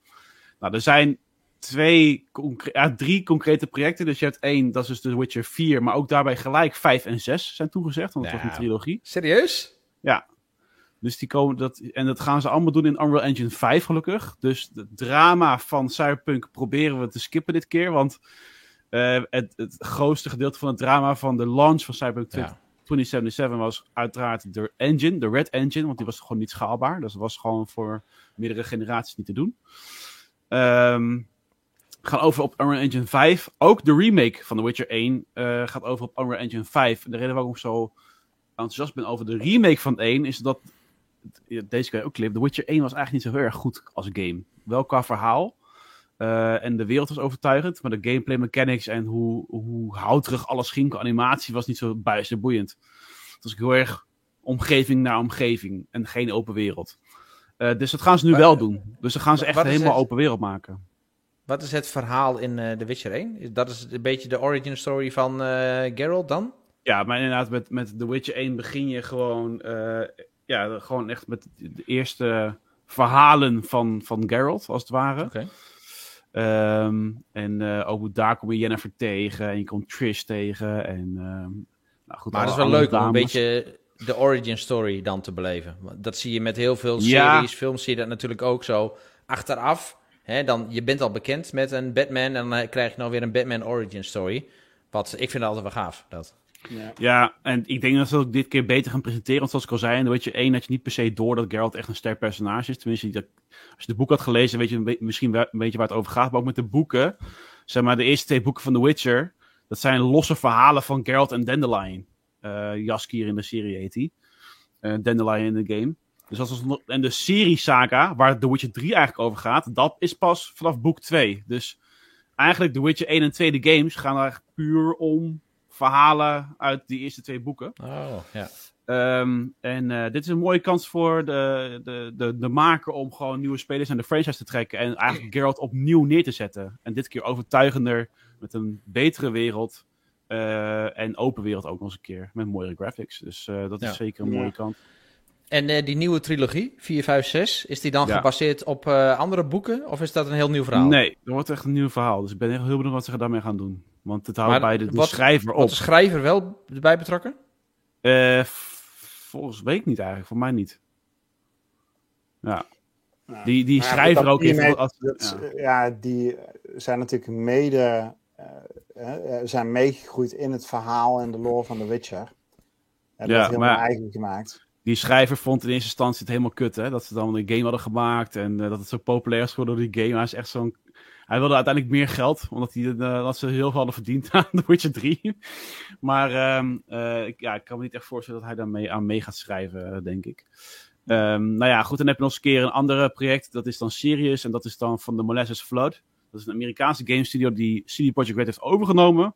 Nou, er zijn twee, ja, drie concrete projecten. Dus je hebt één, dat is dus The Witcher 4, maar ook daarbij gelijk 5 en 6 zijn toegezegd, want het was een trilogie. Serieus? Ja. Dus die komen dat, en dat gaan ze allemaal doen in Unreal Engine 5, gelukkig. Dus het drama van Cyberpunk proberen we te skippen dit keer, want uh, het, het grootste gedeelte van het drama van de launch van Cyberpunk ja. 2077 was uiteraard de engine, de Red Engine, want die was gewoon niet schaalbaar. Dus dat was gewoon voor meerdere generaties niet te doen. Um, gaan over op Unreal Engine 5. Ook de remake van The Witcher 1 uh, gaat over op Unreal Engine 5. De reden waarom ik zo enthousiast ben over de remake van 1 is dat deze kan je ook clip. The Witcher 1 was eigenlijk niet zo heel erg goed als game. Wel qua verhaal. Uh, en de wereld was overtuigend, maar de gameplay mechanics en hoe, hoe houterig alles ging, animatie was niet zo bijster boeiend. Het was heel erg omgeving naar omgeving en geen open wereld. Uh, dus dat gaan ze nu wel doen. Dus dan gaan ze echt helemaal open wereld maken. Wat is het verhaal in uh, The Witcher 1? Dat is een beetje de origin story van Geralt dan? Ja, maar inderdaad, met, met The Witcher 1 begin je gewoon, ja, gewoon echt met de eerste verhalen van, van Geralt, als het ware. Okay. Um, en ook daar kom je Jennifer tegen en je komt Trish tegen. En, um, nou goed, maar het is wel leuk om een beetje de origin story dan te beleven. Dat zie je met heel veel series, ja. films zie je dat natuurlijk ook zo. Achteraf, hè, dan, je bent al bekend met een Batman en dan eh, krijg je nou weer een Batman origin story. Wat ik vind altijd wel gaaf, dat. Ja. ja, en ik denk dat ze ook dit keer beter gaan presenteren. Want zoals ik al zei, The Witcher 1 had je niet per se door dat Geralt echt een sterk personage is. Tenminste, dat, als je de boek had gelezen, weet je misschien een beetje waar het over gaat. Maar ook met de boeken, zeg maar de eerste twee boeken van The Witcher, dat zijn losse verhalen van Geralt en Dandelion. Uh, Jaskier in de serie heet hij. Uh, Dandelion in de game. Dus dat nog, en de serie saga, waar The Witcher 3 eigenlijk over gaat, dat is pas vanaf boek 2. Dus eigenlijk The Witcher 1 en 2 de games gaan er puur om verhalen uit die eerste twee boeken. Oh, ja. Um, en uh, dit is een mooie kans voor de, de, de, de maker om gewoon nieuwe spelers aan de franchise te trekken. En eigenlijk Geralt opnieuw neer te zetten. En dit keer overtuigender, met een betere wereld. Uh, en open wereld ook nog eens een keer. Met mooiere graphics. Dus uh, dat is zeker een mooie ja. kant. En die nieuwe trilogie, 4, 5, 6, is die dan ja. gebaseerd op andere boeken? Of is dat een heel nieuw verhaal? Nee, dat wordt echt een nieuw verhaal. Dus ik ben heel benieuwd wat ze daarmee gaan doen. Want het houdt bij de, de wat, schrijver op. Wordt de schrijver wel erbij betrokken? Uh, volgens weet ik niet eigenlijk. Voor mij niet. Ja. Nou, die die schrijver ook in. Ja. ja. die zijn natuurlijk mede. Uh, zijn meegegroeid in het verhaal en de lore van The Witcher. En ja, dat helemaal maar, eigen gemaakt. Die schrijver vond in eerste instantie het helemaal kut, hè? Dat ze dan een game hadden gemaakt en uh, dat het zo populair is geworden door die game. Hij is echt zo'n hij wilde uiteindelijk meer geld, omdat hij, uh, dat ze heel veel hadden verdiend aan The Witcher 3. Maar um, uh, ik, ja, ik kan me niet echt voorstellen dat hij daarmee aan mee gaat schrijven, denk ik. Um, nou ja, goed, dan heb je nog eens een keer een ander project. Dat is dan Sirius en dat is dan van de Molasses Flood. Dat is een Amerikaanse game studio die CD Projekt Red heeft overgenomen.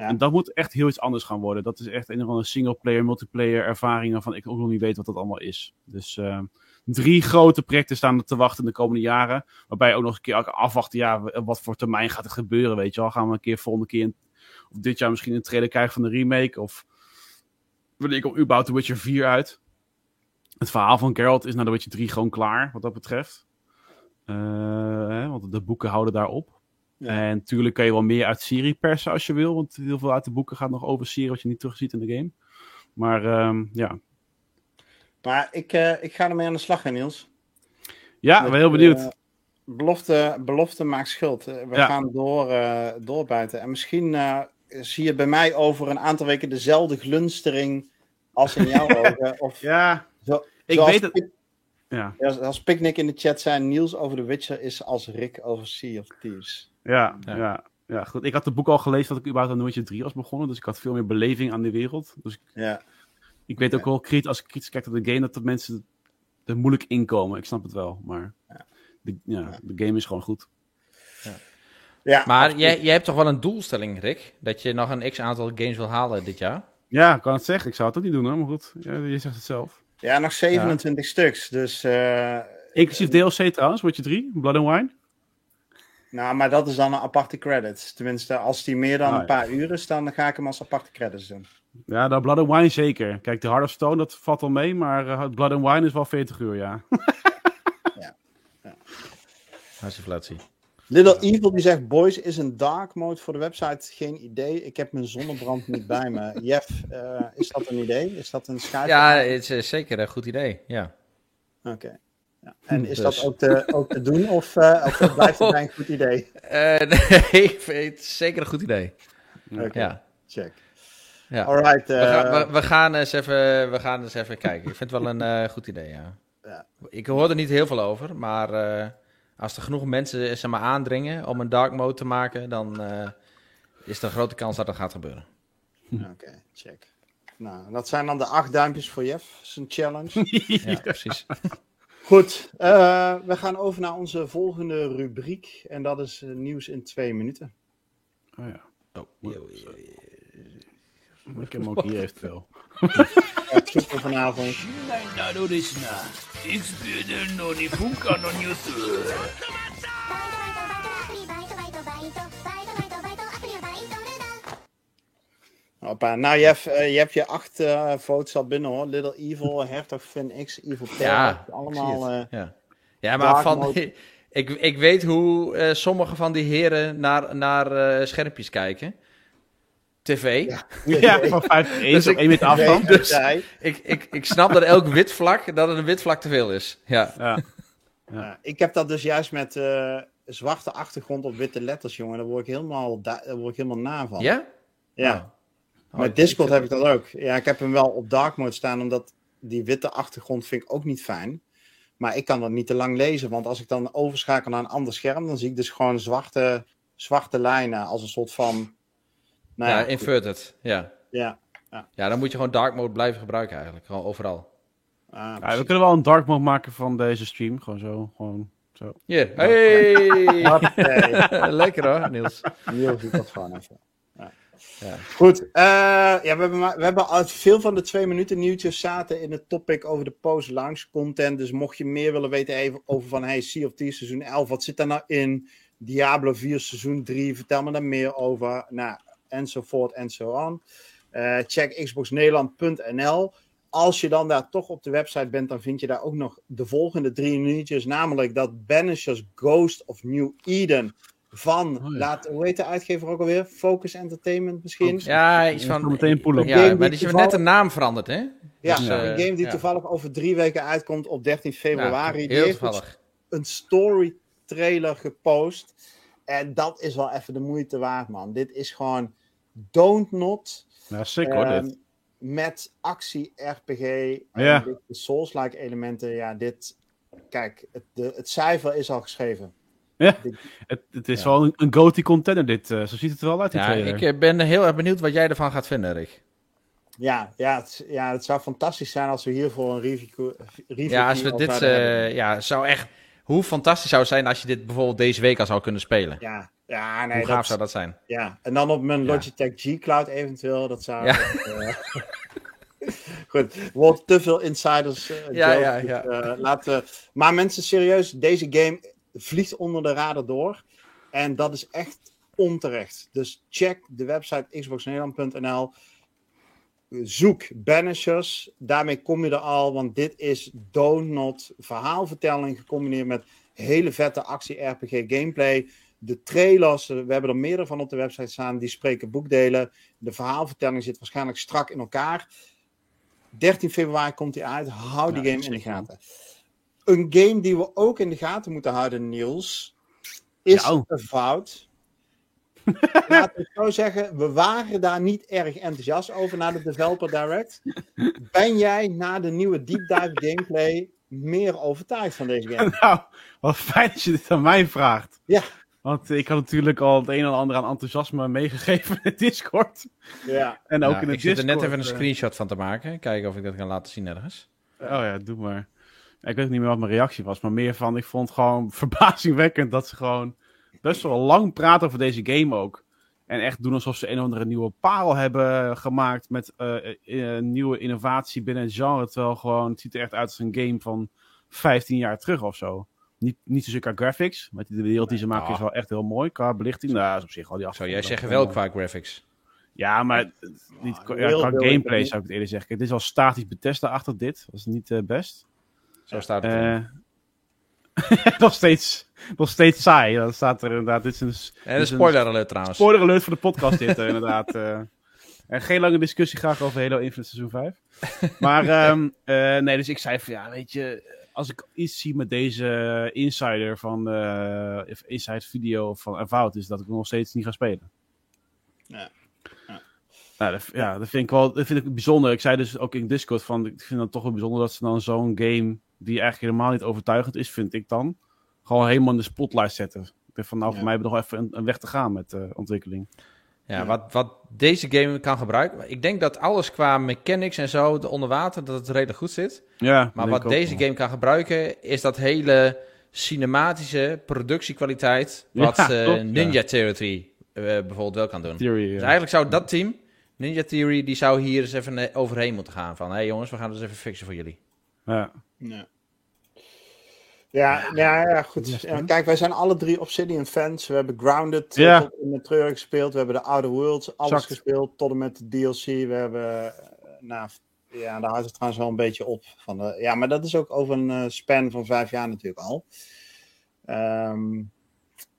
En dat moet echt heel iets anders gaan worden. Dat is echt een of andere single-player, multiplayer ervaring waarvan ik ook nog niet weet wat dat allemaal is. Dus uh, drie grote projecten staan er te wachten de komende jaren. Waarbij ook nog een keer afwachten, ja, wat voor termijn gaat er gebeuren, weet je wel. Gaan we een keer volgende keer, of dit jaar misschien een trailer krijgen van de remake, of wanneer komt überhaupt The Witcher 4 uit. Het verhaal van Geralt is naar The Witcher 3 gewoon klaar, wat dat betreft. Uh, hè, want de boeken houden daarop. Ja. En natuurlijk kan je wel meer uit serie persen als je wil, want heel veel uit de boeken gaat nog over serie wat je niet terugziet in de game. Maar um, ja, maar ik, uh, ik ga ermee aan de slag, hè, Niels. Ja, ik ben heel benieuwd. Uh, belofte, belofte maakt schuld. We ja. gaan door, uh, doorbuiten. En misschien zie je bij mij over een aantal weken dezelfde glunstering als in jouw ogen. Of ja, zo, ik weet het. Ja. Als Picnic in de chat zijn, Niels over The Witcher is als Rick over Sea of Thieves. Ja, ja. ja. ja goed. Ik had het boek al gelezen dat ik überhaupt aan Witcher 3 was begonnen. Dus ik had veel meer beleving aan de wereld. Dus ik, ja. Ik weet ook wel, als ik kritisch kijk naar de game, dat de mensen er moeilijk inkomen. Ik snap het wel, maar de, ja, de game is gewoon goed. Ja. Ja, maar jij, jij hebt toch wel een doelstelling, Rick? Dat je nog een x-aantal games wil halen dit jaar? Ja, ik kan het zeggen. Ik zou het ook niet doen hoor, maar goed. Ja, je zegt het zelf. Ja, nog 27 stuks, dus... Uh, Inclusief DLC trouwens, je 3, Blood and Wine. Nou, maar dat is dan een aparte credit. Tenminste, als die meer dan ah, een paar uur is, dan ga ik hem als aparte credits doen. Ja, dat Blood and Wine zeker. Kijk, de Heart of Stone, dat valt al mee, maar uh, Blood and Wine is wel 40 uur, ja. ja. ja. Inflatie. Little Evil die zegt: Boys is een dark mode voor de website. Geen idee. Ik heb mijn zonnebrand niet bij me. Jeff, uh, is dat een idee? Is dat een schijf? Ja, het is zeker een goed idee. Ja. Oké. Ja. En is dus. dat ook te, ook te doen of, uh, of blijft het bij een goed idee? Uh, nee, het is zeker een goed idee. Oké, ja. check. Ja. Alright, we, gaan, we, we, gaan eens even, we gaan eens even kijken. Ik vind het wel een goed idee, ja. ja. Ik hoor er niet heel veel over, maar als er genoeg mensen zeg maar, aandringen om een dark mode te maken, dan is er een grote kans dat dat gaat gebeuren. Oké, check. Nou, dat zijn dan de acht duimpjes voor Jeff. zijn challenge. ja, precies. Goed, uh, we gaan over naar onze volgende rubriek. En dat is uh, nieuws in twee minuten. Oh ja. Oh, yo. Ik heb hem ook hier eventueel. Ja, super vanavond. Hoppa. Nou, Jeff, uh, je hebt je acht uh, votes al binnen hoor. Little Evil, Hertog Finn X, Evil. Ja, allemaal. Uh, ja. ja, maar van. ik, ik weet hoe uh, sommige van die heren naar, naar schermpjes kijken. TV. Ja, ja van 5 1 dus op 1 meter afstand. Dus ik, ik, ik snap dat elk wit vlak, dat het een wit vlak te veel is. Ja. ja. ja. ik heb dat dus juist met zwarte achtergrond op witte letters, jongen. Daar word ik helemaal, daar word ik helemaal na van. Ja? Ja. Oh. Met Discord heb ik dat ook. Ja, ik heb hem wel op dark mode staan, omdat die witte achtergrond vind ik ook niet fijn. Maar ik kan dat niet te lang lezen, want als ik dan overschakel naar een ander scherm, dan zie ik dus gewoon zwarte, zwarte lijnen als een soort van... Nou ja, ja inverted, ja. ja. Ja. Ja, dan moet je gewoon dark mode blijven gebruiken eigenlijk, gewoon overal. Ah, ja, we kunnen wel een dark mode maken van deze stream, gewoon zo, gewoon zo. Hier, hey! Lekker hoor, Niels. Niels doet dat gewoon even. Goed, uh, ja, we, hebben we hebben veel van de twee minuten nieuwtjes zaten in het topic over de post-launch content. Dus mocht je meer willen weten even over van hey, Sea of Thieves seizoen 11, wat zit daar nou in? Diablo 4 seizoen 3, vertel me daar meer over. Nou, enzovoort en zo. Uh, check xboxnederland.nl. Als je dan daar toch op de website bent, dan vind je daar ook nog de volgende drie nieuwtjes. Namelijk dat Banishers Ghost of New Eden van, oh, ja. laat, hoe heet de uitgever ook alweer? Focus Entertainment misschien? Ja, iets van... meteen poelen. Ja, maar die is net de naam veranderd, hè? Ja, dus, uh, een game die ja. toevallig over drie weken uitkomt op 13 februari. Ja, die heeft toevallig. een story trailer gepost. En dat is wel even de moeite waard, man. Dit is gewoon Don't Not. Ja, sick hoor, um, dit. Met actie-RPG. Ja. De Souls-like elementen. Ja, dit... Kijk, het, de, het cijfer is al geschreven. Ja, het, het is ja. wel een, een goatee contender dit. Uh, zo ziet het er wel uit, die ja, trailer. Ik ben heel erg benieuwd wat jij ervan gaat vinden, Rick. Ja, ja, het, ja, het zou fantastisch zijn als we hiervoor een review... review ja, als we dit... Uh, ja, zou echt... Hoe fantastisch zou het zijn als je dit bijvoorbeeld deze week al zou kunnen spelen? Ja, ja nee, Hoe gaaf dat, zou dat zijn? Ja, en dan op mijn Logitech G Cloud eventueel. Dat zou... Ja. Uh, Goed, wordt te veel insiders. Uh, ja, ja, ja. Uh, laten, maar mensen, serieus, deze game vliegt onder de radar door. En dat is echt onterecht. Dus check de website xboxnederland.nl. Zoek Banishers. Daarmee kom je er al, want dit is donut verhaalvertelling gecombineerd met hele vette actie-RPG gameplay. De trailers, we hebben er meerdere van op de website staan, die spreken boekdelen. De verhaalvertelling zit waarschijnlijk strak in elkaar. 13 februari komt hij uit. Hou die game in de gaten. Een game die we ook in de gaten moeten houden, Niels, is Ja. een fout. Laten we het zo zeggen, we waren daar niet erg enthousiast over na de Developer Direct. Ben jij na de nieuwe Deep Dive gameplay meer overtuigd van deze game? Nou, wat fijn dat je dit aan mij vraagt. Ja. Want ik had natuurlijk al het een en ander aan enthousiasme meegegeven in het Discord. Ja. En ook Ja, in het ik zit er net Discord, even een eh, screenshot van te maken. Kijken of ik dat kan laten zien ergens. Oh ja, doe maar. Ik weet niet meer wat mijn reactie was, maar meer van, ik vond het gewoon verbazingwekkend dat ze gewoon best wel lang praten over deze game ook. En echt doen alsof ze een of andere nieuwe parel hebben gemaakt met eh, eh, nieuwe innovatie binnen het genre. Terwijl gewoon, het ziet er echt uit als een game van 15 jaar terug of zo. Niet, niet zozeer qua graphics, maar de wereld die ze maken Ah. is wel echt heel mooi. Qua belichting, nou, is op zich al die Zou jij zeggen wel qua graphics? Ja, maar eh, niet, Ah, qua- ja, gameplay zou ik het eerder zeggen. Het is wel statisch Bethesda achter dit. Dat is niet eh, best. Zo staat het. Eh nog steeds nog steeds saai. Dan staat er inderdaad... Dit is een, En een is een spoiler alert trouwens. spoiler alert voor de podcast dit, eh, inderdaad. eh. en geen lange discussie graag over Halo Infinite seizoen 5. Maar ehm, eh, nee, dus ik zei van ja, weet je... Als ik iets zie met deze insider van... eh of inside video van Avowed is dat ik nog steeds niet ga spelen. Ja. Ja. Nou, dat, ja, dat vind ik wel dat vind ik bijzonder. Ik zei dus ook in Discord van, ik vind het toch wel bijzonder dat ze dan zo'n game, die eigenlijk helemaal niet overtuigend is, vind ik dan, gewoon helemaal in de spotlight zetten. Ik denk van, nou, voor Ja. mij hebben we nog even een, een weg te gaan met de ontwikkeling. Ja, wat, wat deze game kan gebruiken. Ik denk dat alles qua mechanics en zo, de onder water, dat het redelijk goed zit. Ja, Maar wat deze wel. game kan gebruiken, is dat hele cinematische productiekwaliteit. Ja, Wat eh, ja. Ninja Territory eh, bijvoorbeeld wel kan doen. Theory, Dus eigenlijk zou dat team, Ninja Theory, die zou hier eens even eh, overheen moeten gaan. Van, hé hey jongens, we gaan het eens even fixen voor jullie. Ja. Ja. Ja, ja, ja, goed. Ja, spannend. kijk, wij zijn alle drie Obsidian fans. We hebben Grounded Ja. tot in de treur gespeeld. We hebben de Outer Worlds, alles Exact. gespeeld, tot en met de DLC. We hebben, eh, nou, ja, daar houdt het trouwens wel een beetje op. Van de, ja, maar dat is ook over een eh, span van vijf jaar natuurlijk al. Ehm,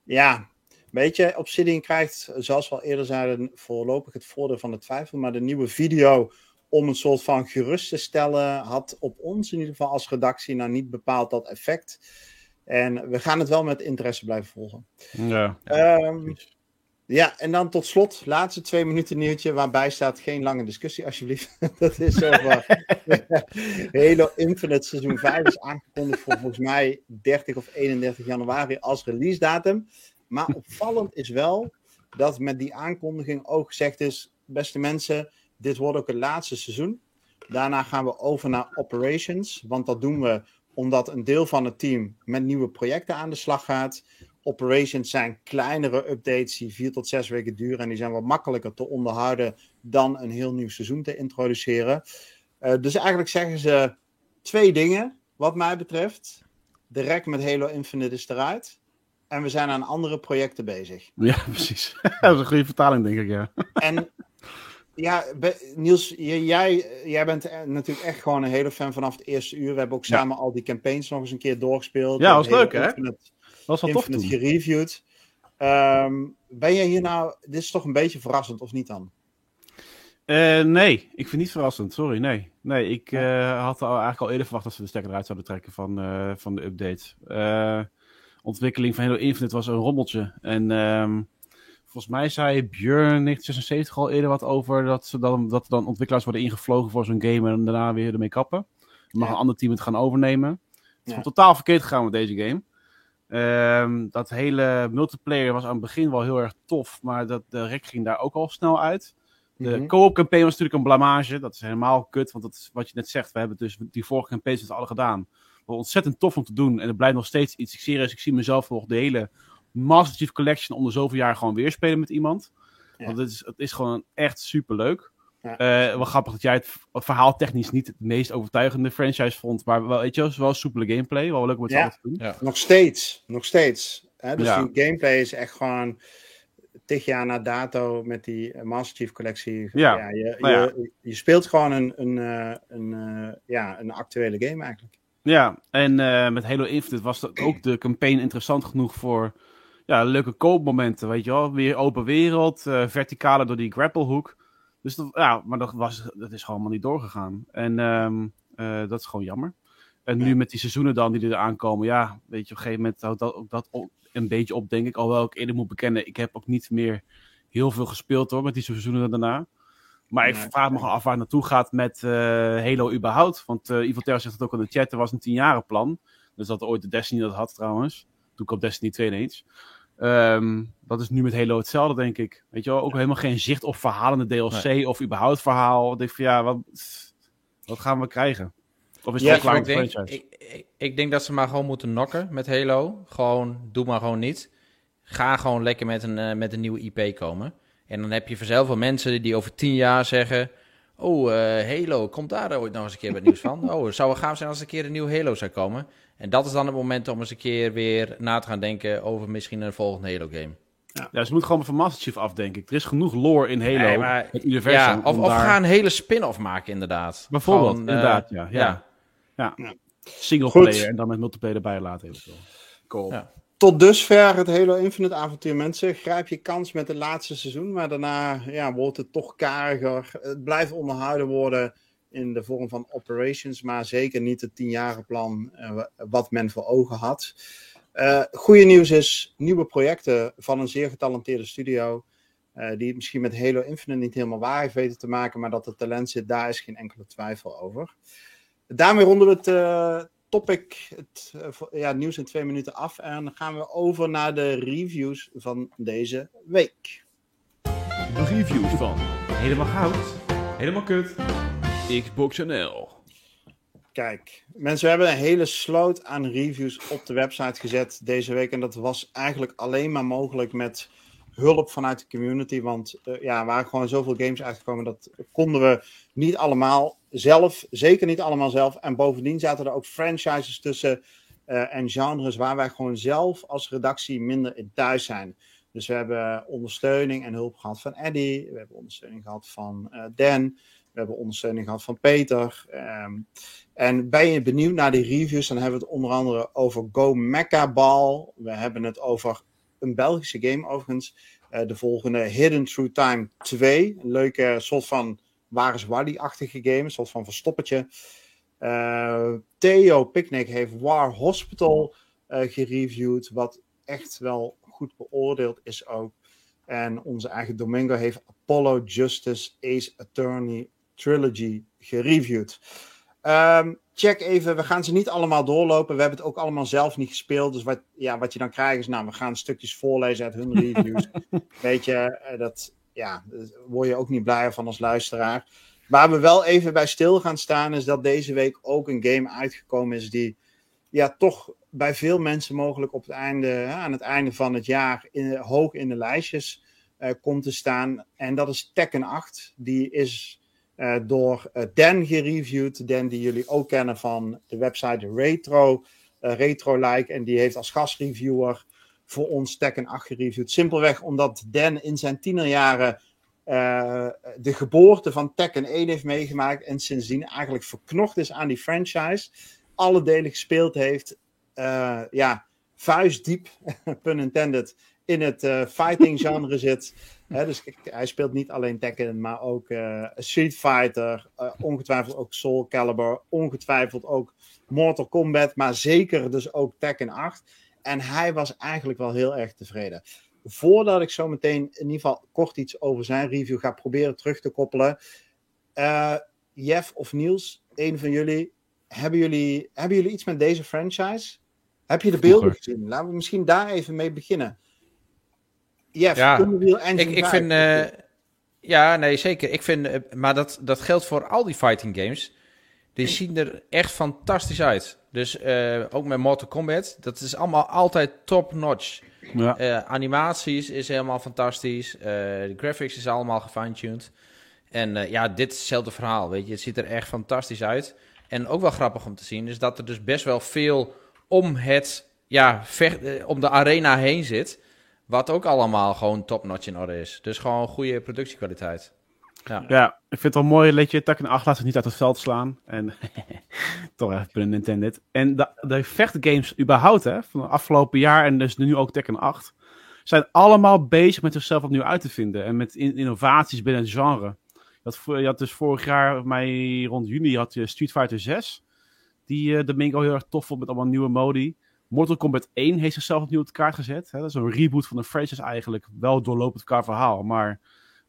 ja, weet je, Obsidian krijgt, zoals we al eerder zeiden, voorlopig het voordeel van de twijfel. Maar de nieuwe video om een soort van gerust te stellen, had op ons in ieder geval als redactie nou niet bepaald dat effect. En we gaan het wel met interesse blijven volgen. Ja. Ehm, ja, en dan tot slot, laatste twee minuten nieuwtje, waarbij staat geen lange discussie alsjeblieft. dat is over Halo Infinite seizoen 5 is aangekondigd voor volgens mij 30 of 31 januari als release datum. Maar opvallend is wel dat met die aankondiging ook gezegd is, beste mensen, dit wordt ook het laatste seizoen. Daarna gaan we over naar operations, want dat doen we omdat een deel van het team met nieuwe projecten aan de slag gaat. Operations zijn kleinere updates die vier tot zes weken duren en die zijn wat makkelijker te onderhouden dan een heel nieuw seizoen te introduceren. Eh, dus eigenlijk zeggen ze twee dingen, wat mij betreft. De rek met Halo Infinite is eruit. En we zijn aan andere projecten bezig. ja, precies. dat is een goede vertaling, denk ik, ja. En ja, Niels, jij, jij bent eh, natuurlijk echt gewoon een hele fan vanaf het eerste uur. We hebben ook Ja. samen al die campaigns nog eens een keer doorgespeeld. Ja, was leuk, hè? Infinite, Dat was wel tof toen. gereviewd. Ehm, ben je hier nou... Dit is toch een beetje verrassend, of niet dan? Eh, nee, ik vind het niet verrassend. Sorry, nee. Nee, ik eh, had al, eigenlijk al eerder verwacht dat ze de stekker eruit zouden trekken van, eh, van de update. Ontwikkeling van Halo Infinite was een rommeltje. En ehm, volgens mij zei Björn 1976 al eerder wat over dat, ze dan, dat er dan ontwikkelaars worden ingevlogen voor zo'n game en daarna weer ermee kappen. Dan mag een ander team het gaan overnemen. Het is Ja. gewoon totaal verkeerd gegaan met deze game. Ehm, dat hele multiplayer was aan het begin wel heel erg tof, maar dat, de rek ging daar ook al snel uit. De Mhm. co-op campaign was natuurlijk een blamage. Dat is helemaal kut, want dat is wat je net zegt. We hebben dus die vorige z'n allen gedaan. Wat ontzettend tof om te doen. En het blijft nog steeds iets. Ik serieus, ik zie mezelf nog de hele Master Chief Collection om de zoveel jaar gewoon weer spelen met iemand. Ja. Want het is, het is gewoon echt super leuk. Ja. wel grappig dat jij het, verhaal technisch niet het meest overtuigende franchise vond. Maar wel, weet je, wel, het is wel soepele gameplay. Wel leuk om het Ja. te doen. Ja. Nog steeds, nog steeds. Hè? Dus Ja. die gameplay is echt gewoon tig jaar na dato met die eh, Master Chief collectie. Ja. je, Nou ja. je, je speelt gewoon een, een, eh, een, eh, ja, een actuele game eigenlijk. Ja, en eh, met Halo Infinite was dat ook de campaign interessant genoeg voor ja, leuke koopmomenten, weet je wel. Weer open wereld, eh verticale door die grapplehoek. Dus dat, ja, maar dat, was, dat is gewoon helemaal niet doorgegaan. En ehm, eh, dat is gewoon jammer. En nu met die seizoenen dan die er aankomen, ja, weet je, op een gegeven moment houdt dat ook dat een beetje op, denk ik. Alhoewel ik eerder moet bekennen, ik heb ook niet meer heel veel gespeeld hoor, met die seizoenen daarna. Maar ik vraag me gewoon af waar het naartoe gaat met eh, Halo überhaupt. Want Evil Terror zegt het ook in de chat, er was een tienjarenplan. Dus dat ooit de Destiny dat had trouwens. Toen kwam Destiny 2 ineens. Ehm, dat is nu met Halo hetzelfde, denk ik. Weet je wel, ook helemaal geen zicht op verhalende DLC of überhaupt verhaal. Ik denk van ja, wat, wat gaan we krijgen? Of is het Ja, klaar ik, met de denk, franchise? ik, ik, ik denk dat ze maar gewoon moeten nokken met Halo. Gewoon, doe maar gewoon niet. Ga gewoon lekker met een, eh, met een nieuwe IP komen. En dan heb je vanzelf wel mensen die over tien jaar zeggen... Oh, eh, Halo, komt daar ooit nog eens een keer wat nieuws van? Oh, het zou wel gaaf zijn als er een keer een nieuw Halo zou komen. En dat is dan het moment om eens een keer weer na te gaan denken... over misschien een volgende Halo-game. Ja, ze moet gewoon van Master Chief af, denk ik. Er is genoeg lore in Halo, Nee, maar- het universum. Ja, of, of daar- ga een hele spin-off maken, inderdaad. Bijvoorbeeld, eh, inderdaad, ja. ja. ja. ja. Ja. Single Goed. player en dan met multiplayer erbij laten eventueel. Cool. Ja. tot dusver het Halo Infinite avontuur. Mensen, grijp je kans met het laatste seizoen. Maar daarna ja, wordt het toch kariger. Het blijft onderhouden worden in de vorm van operations. Maar zeker niet het tienjarenplan uh, wat men voor ogen had. Uh, goede nieuws is nieuwe projecten van een zeer getalenteerde studio. Uh, die het misschien met Halo Infinite niet helemaal waar heeft weten te maken. Maar dat het talent zit, daar is geen enkele twijfel over. Daarmee ronden we het topic, het ja, nieuws in twee minuten af. En dan gaan we over naar de reviews van deze week. De reviews van Helemaal Goud, Helemaal Kut, Xbox NL. Kijk, mensen, we hebben een hele sloot aan reviews op de website gezet deze week. En dat was eigenlijk alleen maar mogelijk met hulp vanuit de community. Want uh, ja, er waren gewoon zoveel games uitgekomen. Dat konden we niet allemaal zelf. Zeker niet allemaal zelf. En bovendien zaten er ook franchises tussen. Uh, en genres waar wij gewoon zelf als redactie minder in thuis zijn. Dus we hebben ondersteuning en hulp gehad van Eddie. We hebben ondersteuning gehad van uh, Dan. We hebben ondersteuning gehad van Peter. Um, en ben je benieuwd naar die reviews, dan hebben we het onder andere over Go Mecca Ball. We hebben het over een Belgische game overigens. Uh, de volgende Hidden Through Time 2. Een leuke soort van Waar is Wally-achtige game. Een soort van verstoppertje. Uh, Theo Picnic heeft War Hospital uh, gereviewd. Wat echt wel goed beoordeeld is ook. En onze eigen Domingo heeft Apollo Justice Ace Attorney Trilogy gereviewd. Um, check even, we gaan ze niet allemaal doorlopen. We hebben het ook allemaal zelf niet gespeeld. Dus wat, ja, wat je dan krijgt is, nou, we gaan stukjes voorlezen uit hun reviews. Weet je, eh, dat, ja, daar word je ook niet blijer van als luisteraar. Waar we wel even bij stil gaan staan, is dat deze week ook een game uitgekomen is die ja, toch bij veel mensen mogelijk op het einde, aan het einde van het jaar in, hoog in de lijstjes uh, komt te staan. En dat is Tekken 8. Die is uh, door uh, Dan gereviewd. Dan die jullie ook kennen van de website Retro, Retro Like. En die heeft als gastreviewer voor ons Tekken 8 gereviewd. Simpelweg omdat Dan in zijn tienerjaren de geboorte van Tekken 1 heeft meegemaakt. En sindsdien eigenlijk verknocht is aan die franchise. Alle delen gespeeld heeft. ja, vuistdiep, pun intended, in het uh, fighting genre zit. Dus hij speelt niet alleen Tekken, maar ook uh, Street Fighter, uh, ongetwijfeld ook Soul Calibur, ongetwijfeld ook Mortal Kombat, maar zeker dus ook Tekken 8. En hij was eigenlijk wel heel erg tevreden. Voordat ik zo meteen in ieder geval kort iets over zijn review ga proberen terug te koppelen. Jeff of Niels, een van jullie, hebben jullie, hebben jullie iets met deze franchise? Heb je de beelden gezien? Laten we misschien daar even mee beginnen. Jeff, ja, ik, ik vind... Uh, ja, nee, zeker. Ik vind, uh, maar dat, dat geldt voor al die fighting games. Die zien er echt fantastisch uit. Dus uh, ook met Mortal Kombat. Dat is allemaal altijd top-notch. Ja. animaties is helemaal fantastisch. de graphics is allemaal gefine-tuned. En ja, dit is hetzelfde verhaal, weet je. Het ziet er echt fantastisch uit. En ook wel grappig om te zien is dat er dus best wel veel om het, ja, vecht, om de arena heen zit. Wat ook allemaal gewoon top-notch in orde is. Dus gewoon goede productiekwaliteit. Ja. ja, ik vind het wel mooi dat je Tekken 8 laat zich niet uit het veld slaan. En toch even een Nintendo. En de, de vechtgames überhaupt, hè, van het afgelopen jaar en dus nu ook Tekken 8, zijn allemaal bezig met zichzelf opnieuw uit te vinden. En met innovaties binnen het genre. Je had, je had dus vorig jaar, mij rond juni, had je Street Fighter 6. Die uh, de Mingo heel erg tof vond met allemaal nieuwe modi. Mortal Kombat 1 heeft zichzelf opnieuw op de kaart gezet. Hè? Dat is een reboot van de franchise eigenlijk. Wel doorlopend elkaar verhaal, maar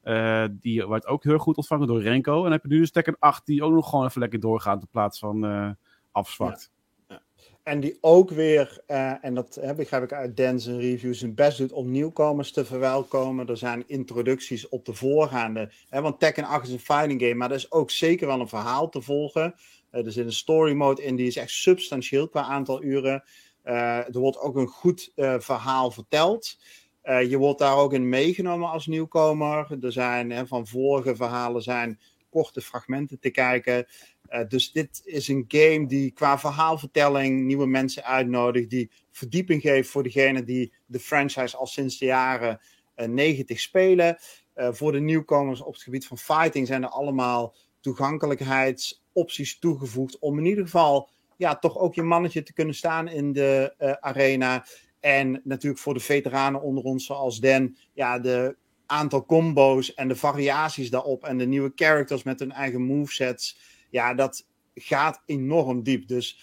uh, die werd ook heel goed ontvangen door Renko. En dan heb je nu dus Tekken 8 die ook nog gewoon even lekker doorgaat in plaats van uh, afzwakt. Ja. En die ook weer, uh, en dat heb, begrijp ik uit Dan's reviews, zijn best doet om nieuwkomers te verwelkomen. Er zijn introducties op de voorgaande. Hè, want Tekken 8 is een fighting game, maar er is ook zeker wel een verhaal te volgen. er zit een story mode in, die is echt substantieel qua aantal uren. Uh, er wordt ook een goed uh, verhaal verteld. Uh, je wordt daar ook in meegenomen als nieuwkomer. Er zijn hè, van vorige verhalen zijn korte fragmenten te kijken. dus dit is een game die qua verhaalvertelling nieuwe mensen uitnodigt. Die verdieping geeft voor degenen die de franchise al sinds de jaren 90 spelen. voor de nieuwkomers op het gebied van fighting zijn er allemaal toegankelijkheidsopties toegevoegd. Om in ieder geval ja, toch ook je mannetje te kunnen staan in de uh, arena. En natuurlijk voor de veteranen onder ons, zoals Den, ja, de aantal combo's en de variaties daarop en de nieuwe characters met hun eigen movesets. Ja, dat gaat enorm diep. Dus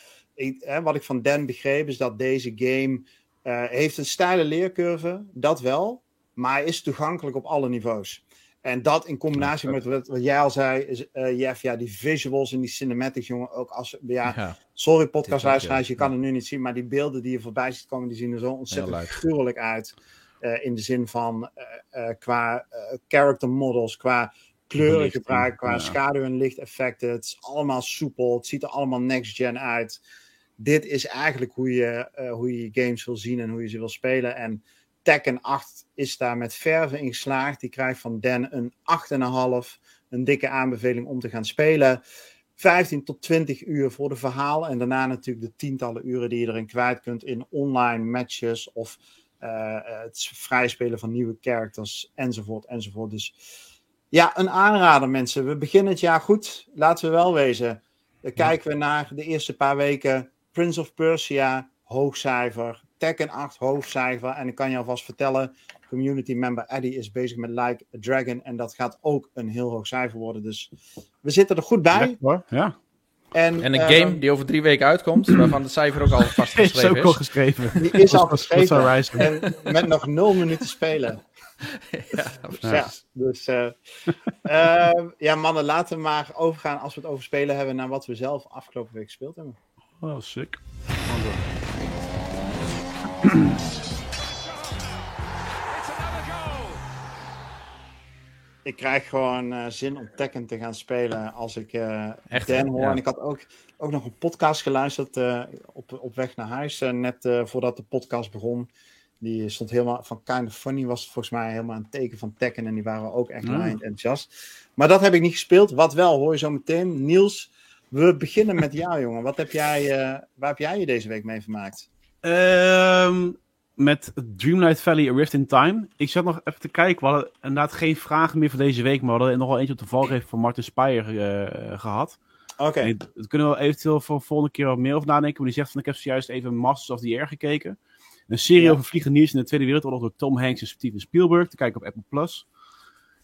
hè, wat ik van Dan begreep is dat deze game uh, heeft een steile leercurve, dat wel, maar is toegankelijk op alle niveaus. En dat in combinatie met wat, wat jij al zei, is, uh, Jeff, ja, die visuals en die cinematics, jongen, ook als, ja, ja. sorry podcastluisteraars, je kan het nu niet zien, maar die beelden die je voorbij ziet komen, die zien er zo ontzettend gruwelijk uit. Uh, in de zin van uh, qua character models, qua kleurengebruik, qua ja. schaduw- en lichteffecten. Het is allemaal soepel, het ziet er allemaal next-gen uit. Dit is eigenlijk hoe je, hoe je games wil zien en hoe je ze wil spelen. En Tekken 8 is daar met verve in geslaagd. Die krijgt van Dan een 8,5. Een dikke aanbeveling om te gaan spelen. 15 tot 20 uur voor de verhaal. En daarna natuurlijk de tientallen uren die je erin kwijt kunt in online matches of uh, het vrijspelen van nieuwe characters enzovoort enzovoort. Dus ja, een aanrader mensen. We beginnen het jaar goed. Laten we wel wezen. Dan kijken we naar de eerste paar weken. Prince of Persia, hoogcijfer. Tekken 8 hoofdcijfer. En ik kan je alvast vertellen, community member Eddie is bezig met Like a Dragon. En dat gaat ook een heel hoog cijfer worden. Dus we zitten er goed bij. Ja. ja. En, en, een uh, game die over drie weken uitkomt, waarvan het cijfer ook al vastgeschreven is. is ook al geschreven. Die is al geschreven. En met nog nul minuten spelen. ja, ja, dus uh, uh, ja, mannen, laten we maar overgaan als we het over spelen hebben naar wat we zelf afgelopen week gespeeld hebben. Oh, sick. ik krijg gewoon uh, zin om Tekken te gaan spelen als ik uh, Echt, Dan hoor. Ja. En ik had ook, ook nog een podcast geluisterd uh, op, op weg naar huis, net voordat de podcast begon. Die stond helemaal van Kind of Funny, was volgens mij helemaal een teken van Tekken. En die waren ook echt mm. enthousiast. Maar dat heb ik niet gespeeld. Wat wel, hoor je zo meteen. Niels, we beginnen met jou, jongen. Wat heb jij, waar heb jij je deze week mee vermaakt? Um, met Dreamlight Valley A Rift in Time. Ik zat nog even te kijken. We hadden inderdaad geen vragen meer voor deze week. Maar we hadden nog wel eentje op de valreep van Martin Speyer uh, gehad. Oké. Okay. Dat kunnen we eventueel voor de volgende keer wat meer over nadenken. Maar die zegt van ik heb zojuist even Masters of the Air gekeken. Een serie ja. over vliegende nieuws in de Tweede Wereldoorlog door Tom Hanks en Steven Spielberg. Te kijken op Apple Plus.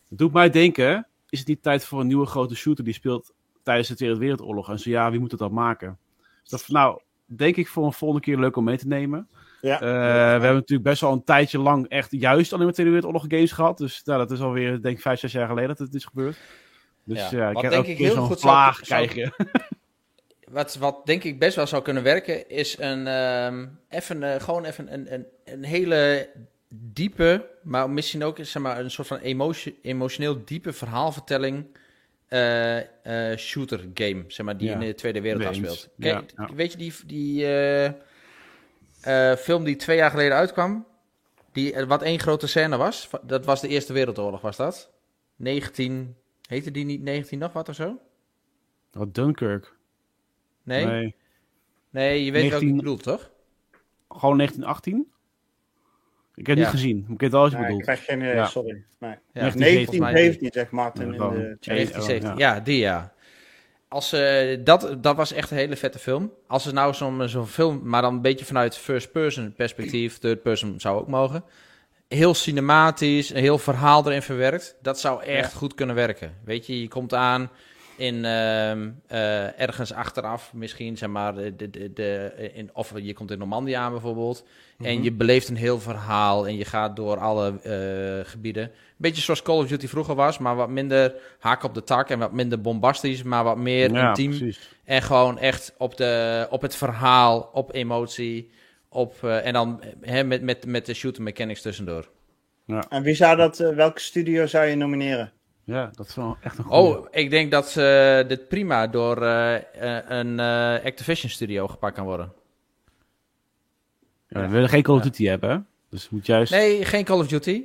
Dat doet mij denken, is het niet tijd voor een nieuwe grote shooter die speelt tijdens de Tweede Wereldoorlog? En zo ja, wie moet het dan maken? Dus dat nou, denk ik voor een volgende keer leuk om mee te nemen. Ja. Uh, we hebben natuurlijk best wel een tijdje lang echt juist alleen maar Tweede Wereldoorlog games gehad. Dus nou, dat is alweer, denk ik, vijf, zes jaar geleden dat het is gebeurd. Dus ja, ja ik heb ook een keer zo'n vlaag krijgen. Wat, wat denk ik best wel zou kunnen werken, is een, um, even, uh, gewoon even een, een, een hele diepe, maar misschien ook zeg maar, een soort van emotie, emotioneel diepe verhaalvertelling uh, uh, shooter game, zeg maar, die ja. in de Tweede Wereldoorlog speelt. Kijk, ja, Weet je die, die uh, film die twee jaar geleden uitkwam, die, wat één grote scène was, dat was de Eerste Wereldoorlog, was dat? 19, heette die niet 19 nog wat of zo? Wat, Dunkirk? Nee. Nee, nee je weet 19... welke ik bedoel, toch? Gewoon 1918? Ik heb het ja. niet gezien. Ik weet wel wat je nee, bedoelt. Ik krijg geen idee, ja. sorry. Nee. Ja. 1917 zegt Martin in de chat. 1917, ja, die ja. Als, uh, dat, dat was echt een hele vette film. Als ze nou zo'n zo film, maar dan een beetje vanuit first-person perspectief, third-person zou ook mogen. Heel cinematisch, een heel verhaal erin verwerkt. Dat zou echt ja. goed kunnen werken. Weet je, je komt aan in uh, uh, ergens achteraf, misschien zeg maar, de, de, de, in, of je komt in Normandië aan bijvoorbeeld. Mm -hmm. En je beleeft een heel verhaal en je gaat door alle uh, gebieden. Een beetje zoals Call of Duty vroeger was, maar wat minder haak op de tak en wat minder bombastisch, maar wat meer ja, intiem. Precies. En gewoon echt op, de, op het verhaal, op emotie, op, uh, en dan hè, met, met, met de shooter mechanics tussendoor. Ja. En wie zou dat, welke studio zou je nomineren? Ja, dat is wel echt een goede. Oh, ik denk dat uh, dit prima door uh, een uh, Activision studio gepakt kan worden. Ja, we willen geen Call of Duty ja. hebben, hè? Dus moet juist... Nee, geen Call of Duty.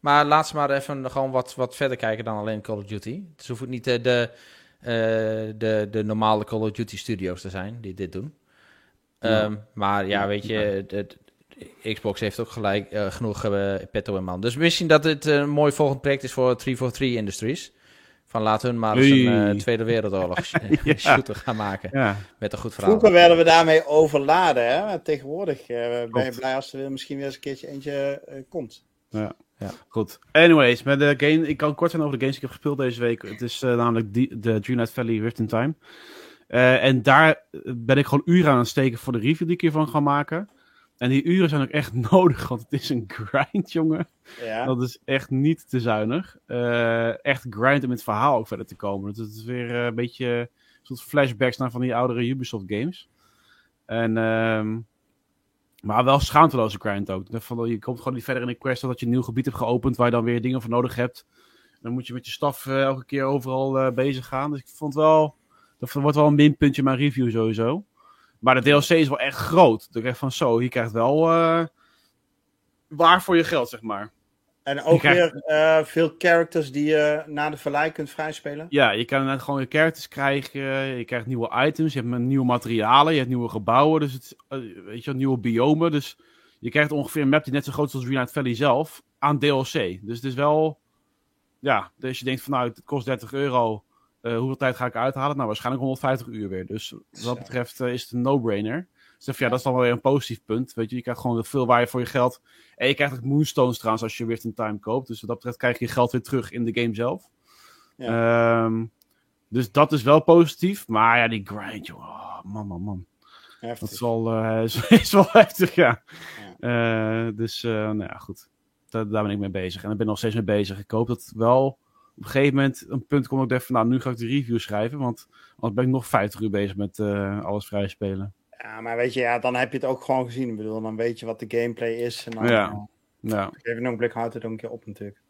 Maar laat ze maar even gewoon wat, wat verder kijken dan alleen Call of Duty. Dus hoeft niet de, de, de, de normale Call of Duty studios te zijn die dit doen. Ja. Um, maar ja, weet je, Xbox heeft ook gelijk uh, genoeg uh, petto in man. Dus misschien dat het een mooi volgend project is voor 343 Industries. Van laat hun maar eens een eh, Tweede Wereldoorlog Ja. shooter gaan maken. Ja, Met een goed verhaal. Vroeger werden we daarmee overladen, hè? Maar tegenwoordig eh, ben je blij als er weer misschien weer eens een keertje eentje eh, komt. goed. Anyways, met de game, ik kan kort zijn over de games die ik heb gespeeld deze week. Het is eh, namelijk die, de Dreamlight Valley Rift in Time. Eh, en daar ben ik gewoon uren aan het steken voor de review die ik hiervan ga maken. En die uren zijn ook echt nodig, want het is een grind, jongen. Ja. Dat is echt niet te zuinig. Eh, echt grind om in het verhaal ook verder te komen. Het is weer eh, een beetje soort flashbacks naar van die oudere Ubisoft games. En, ehm, maar wel schaamteloze grind ook. Van, je komt gewoon niet verder in een quest dat je een nieuw gebied hebt geopend waar je dan weer dingen voor nodig hebt. Dan moet je met je staf eh, elke keer overal bezig gaan. Dus ik vond wel, dat wordt wel een minpuntje in mijn review sowieso. Maar de DLC is wel echt groot. Dat ik echt van zo, je krijgt wel eh, waar voor je geld, zeg maar. En ook krijgt- weer eh, veel characters die je na de vallei kunt vrijspelen. Ja, je kan net gewoon je characters krijgen. Je krijgt nieuwe items. Je hebt nieuwe materialen. Je hebt nieuwe gebouwen. Dus het, eh, weet je, nieuwe biomen. Dus je krijgt ongeveer een map die net zo groot is als Dreamlight Valley zelf. Aan DLC. Dus het is wel. Ja, dus je denkt van nou, het kost 30 euro. Eh, hoeveel tijd ga ik uithalen? Nou, waarschijnlijk 150 uur weer. Dus wat dat betreft eh, is het een no-brainer. Dus ja, dat is dan wel weer een positief punt. Weet je, je krijgt gewoon veel waarde voor je geld. En je krijgt ook moonstones trouwens als je Rift in Time koopt. Dus wat dat betreft krijg je je geld weer terug in de game zelf. Ehm, dus dat is wel positief. Maar ja, die grind, joh. Oh, man, man, man. Heftig. Dat is wel, eh, is, is wel heftig, ja. Dus, nou ja, goed. Daar, daar ben ik mee bezig. En ik ben nog steeds mee bezig. Ik hoop dat wel op een gegeven moment een punt komt dat ik denk van, nou, nu ga ik de review schrijven. Want anders ben ik nog 50 uur bezig met eh, alles vrij spelen. Ja, maar weet je, ja, dan heb je het ook gewoon gezien. Ik bedoel, dan weet je wat de gameplay is. En dan Ja. eh, Ja, even een blik houdt het ook een keer op natuurlijk.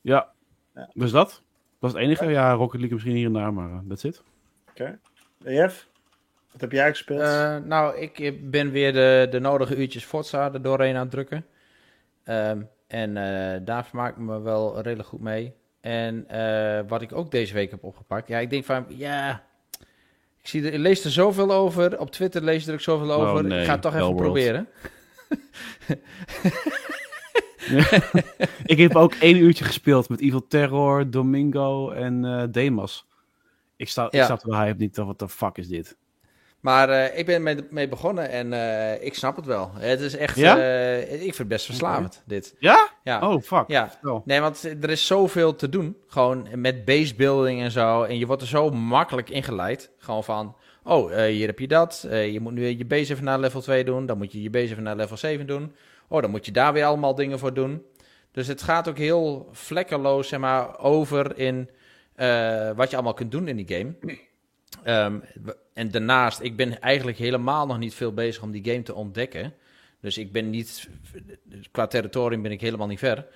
ja. Ja. Dus dat. Dat is het enige. Ja, Rocket League misschien hier en daar, maar dat is het. Oké. Jeff, wat heb jij gespeeld? Eh, nou, ik eh, ben weer de, de nodige uurtjes Forza er doorheen aan het drukken. Ehm, en eh, daar vermaak ik me wel redelijk goed mee. En eh, wat ik ook deze week heb opgepakt. Ja, ik denk van, ja... Ik, zie er, ik lees er zoveel over. Op Twitter lees je er ook zoveel over. Oh, nee, Ik ga het toch even proberen. ik heb ook één uurtje gespeeld met Evil Terror, Domingo en eh Demas. Ik sta, ik Ja. sta wel hype niet. Wat de fuck is dit? Maar eh, ik ben mee, mee begonnen en eh, ik snap het wel. Het is echt... Ja? eh, ik vind het best verslavend, dit. Ja? Ja. Oh, fuck. Ja. Nee, want er is zoveel te doen. Gewoon met basebuilding en zo. En je wordt er zo makkelijk ingeleid. Gewoon van, oh, hier heb je dat. Je moet nu je base even naar level 2 doen. Dan moet je je base even naar level 7 doen. Oh, dan moet je daar weer allemaal dingen voor doen. Dus het gaat ook heel vlekkeloos, zeg maar, over in wat je allemaal kunt doen in die game. Ehm, en daarnaast, ik ben eigenlijk helemaal nog niet veel bezig om die game te ontdekken. Dus ik ben niet, qua territorium ben ik helemaal niet ver.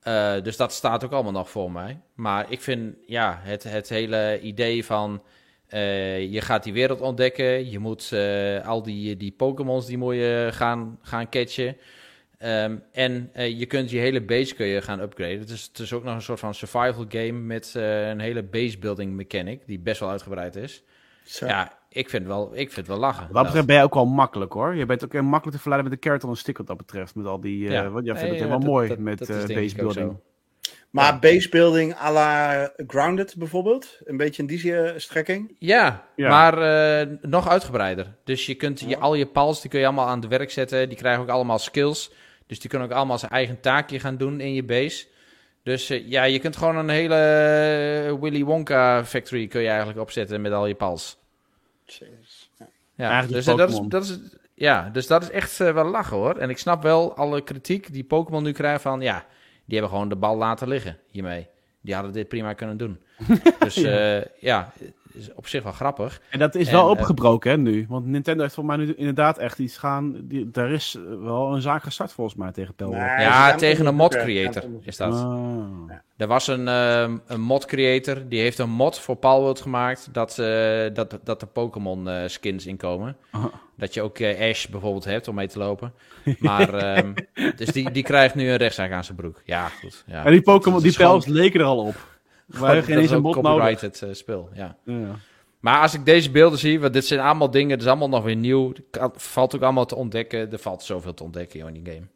Eh, dus dat staat ook allemaal nog voor mij. Maar ik vind, ja, het, het hele idee van... eh, je gaat die wereld ontdekken. Je moet eh, al die, die Pokémons die moet gaan, gaan catchen. Ehm, en eh, je kunt je hele base kun je gaan upgraden. Het is, het is ook nog een soort van survival game met eh, een hele base building mechanic. Die best wel uitgebreid is. Zo. Ja, ik vind, wel, ik vind het wel lachen. Wat dat betreft ben je ook wel makkelijk hoor. Je bent ook heel makkelijk te verleiden met de carrot on stick wat dat betreft. Met al die. eh Ja. wat jij Nee, vindt het ja, helemaal dat- mooi dat- met eh base building. Maar basebuilding à la Grounded bijvoorbeeld? Een beetje in die strekking? Ja, Ja. maar eh, nog uitgebreider. Dus je kunt je, al je pals, die kun je allemaal aan het werk zetten. Die krijgen ook allemaal skills. Dus die kunnen ook allemaal zijn eigen taakje gaan doen in je base. Dus eh, ja, je kunt gewoon een hele eh, Willy Wonka factory kun je eigenlijk opzetten met al je pals. Jezus. Ja. Ja, dus, eh, dat is, dat is, ja, dus dat is echt wel lachen hoor. En ik snap wel alle kritiek die Pokémon nu krijgt van... Ja, die hebben gewoon de bal laten liggen hiermee. Die hadden dit prima kunnen doen. dus ja, ja is op zich wel grappig. En dat is En, wel eh, opgebroken hè, nu. Want Nintendo heeft volgens mij nu inderdaad echt iets gaan. Die, daar is wel een zaak gestart volgens mij tegen. Nee, ze Ja, tegen een mod creator is dat. Ah. Er was een, ehm, een mod creator, die heeft een mod voor Palworld gemaakt dat, eh, dat, dat er Pokémon eh, skins inkomen. Ah. Dat je ook eh, Ash bijvoorbeeld hebt om mee te lopen. Maar, ehm, dus die, die krijgt nu een rechtszaak aan zijn broek. Ja, goed. Ja. En die Pokémon, die is gewoon- pels leken er al op. We gewoon- hebben geen dat eens is een nodig. copyrighted eh, speel, ja. Ja. Maar als ik deze beelden zie, want dit zijn allemaal dingen, het is allemaal nog weer nieuw. Het kan- valt ook allemaal te ontdekken. Er valt zoveel te ontdekken joh, in die game.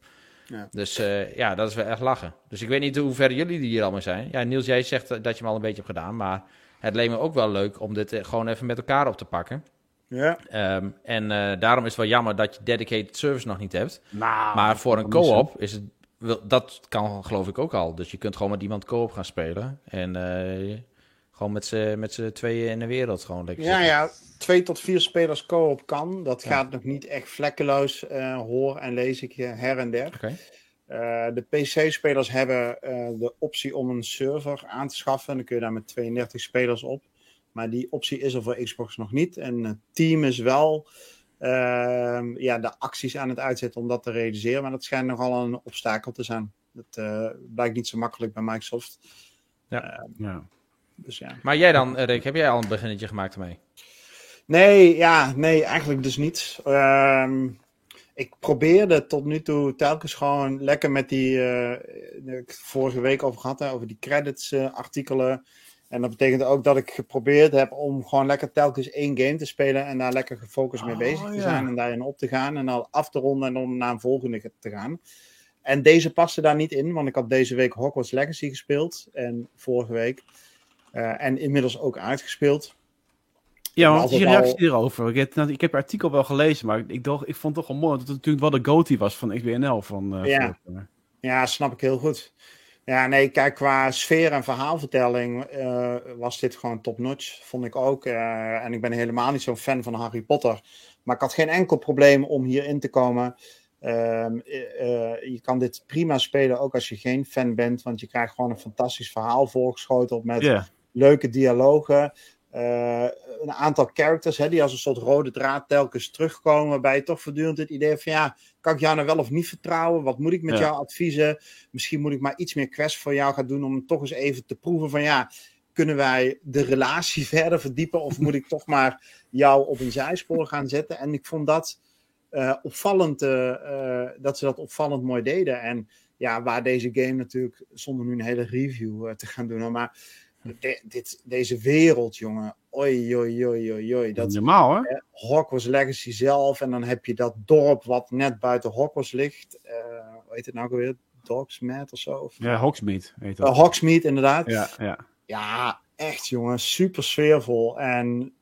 Ja. Dus uh, ja, dat is wel echt lachen. Dus ik weet niet hoe ver jullie hier allemaal zijn. Ja, Niels, jij zegt dat je hem al een beetje hebt gedaan. Maar het leek me ook wel leuk om dit gewoon even met elkaar op te pakken. Ja. Um, en uh, daarom is het wel jammer dat je dedicated service nog niet hebt. Nou, maar voor een co-op is het dat kan geloof ik ook al. Dus je kunt gewoon met iemand co-op gaan spelen. En uh, gewoon met z'n, met z'n tweeën in de wereld gewoon lekker Ja, ja. Twee tot vier spelers co-op kan. Dat gaat nog niet echt vlekkeloos, uh, hoor en lees ik je her en der. Okay. Uh, de PC-spelers hebben de optie om een server aan te schaffen. En dan kun je daar met 32 spelers op. Maar die optie is er voor Xbox nog niet. En Team is wel ja, de acties aan het uitzetten om dat te realiseren. Maar dat schijnt nogal een obstakel te zijn. Dat uh, blijkt niet zo makkelijk bij Microsoft. Ja. Uh, ja. Dus ja. Maar jij dan, Rick, heb jij al een beginnetje gemaakt ermee? Nee, ja, nee, eigenlijk dus niet. Ehm, ik probeerde tot nu toe telkens gewoon lekker met die, uh, ik vorige week over gehad, hè, over die credits artikelen en dat betekent ook dat ik geprobeerd heb om gewoon lekker telkens één game te spelen en daar lekker gefocust mee Oh, bezig te ja. zijn en daarin op te gaan en dan af te ronden en dan naar een volgende te gaan. En deze paste daar niet in, want ik had deze week Hogwarts Legacy gespeeld en vorige week. Eh, en inmiddels ook uitgespeeld. Ja, Maar want als je het al- reactie erover. Ik heb, nou, ik heb het artikel wel gelezen, maar ik, dacht, ik vond het toch wel mooi dat het natuurlijk wel de goatee was van XBNL. Van, eh, Ja. Ja, snap ik heel goed. Ja, nee, kijk, qua sfeer en verhaalvertelling eh, was dit gewoon top-notch, vond ik ook. Eh, en ik ben helemaal niet zo'n fan van Harry Potter. Maar ik had geen enkel probleem om hierin te komen. Ehm, eh, je kan dit prima spelen, ook als je geen fan bent. Want je krijgt gewoon een fantastisch verhaal voorgeschoteld met leuke dialogen. Een aantal characters hè, die als een soort rode draad telkens terugkomen. Waarbij je toch voortdurend het idee van ja, kan ik jou nou wel of niet vertrouwen? Wat moet ik met Ja. jouw adviezen? Misschien moet ik maar iets meer quests voor jou gaan doen om toch eens even te proeven van ja, kunnen wij de relatie verder verdiepen? Of moet ik toch maar jou op een zijspoor gaan zetten? En ik vond dat eh, opvallend, eh, eh, dat ze dat opvallend mooi deden. En ja, waar deze game natuurlijk, zonder nu een hele review te gaan doen, maar de- dit, deze wereld, jongen, oi, oi, oi, oi, oi. Dat, Normaal, hè? eh, Hogwarts Legacy zelf. En dan heb je dat dorp wat net buiten Hogwarts ligt. Eh hoe heet het nou weer? Dogsmat of zo? Of, Ja, Hogsmeade heet dat. Eh, Hogsmeade, inderdaad. ja, ja. Ja, echt jongen, super sfeervol. En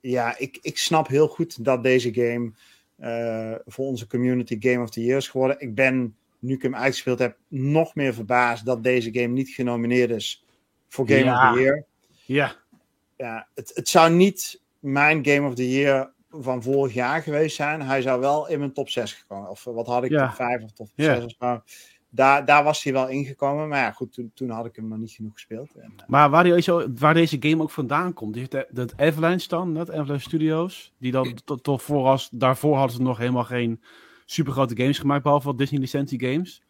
ja, ik, ik snap heel goed dat deze game eh, voor onze community Game of the Year is geworden. Ik ben, nu ik hem uitgespeeld heb, nog meer verbaasd dat deze game niet genomineerd is voor Game Ja. of the Year. Ja, Ja, het, het zou niet mijn Game of the Year van vorig jaar geweest zijn. Hij zou wel in mijn top 6 gekomen. Of eh, wat had ik, Ja. top 5 of top Ja. 6 of zo. Daar, daar was hij wel ingekomen. Maar ja, goed, toen, toen had ik hem nog niet genoeg gespeeld. En, eh, maar waar, die, waar deze game ook vandaan komt, is dat, dat Avalanche dan, dat Avalanche Studios, die dan tot, tot voor als, daarvoor hadden ze nog helemaal geen supergrote games gemaakt, behalve wat Disney licentie games.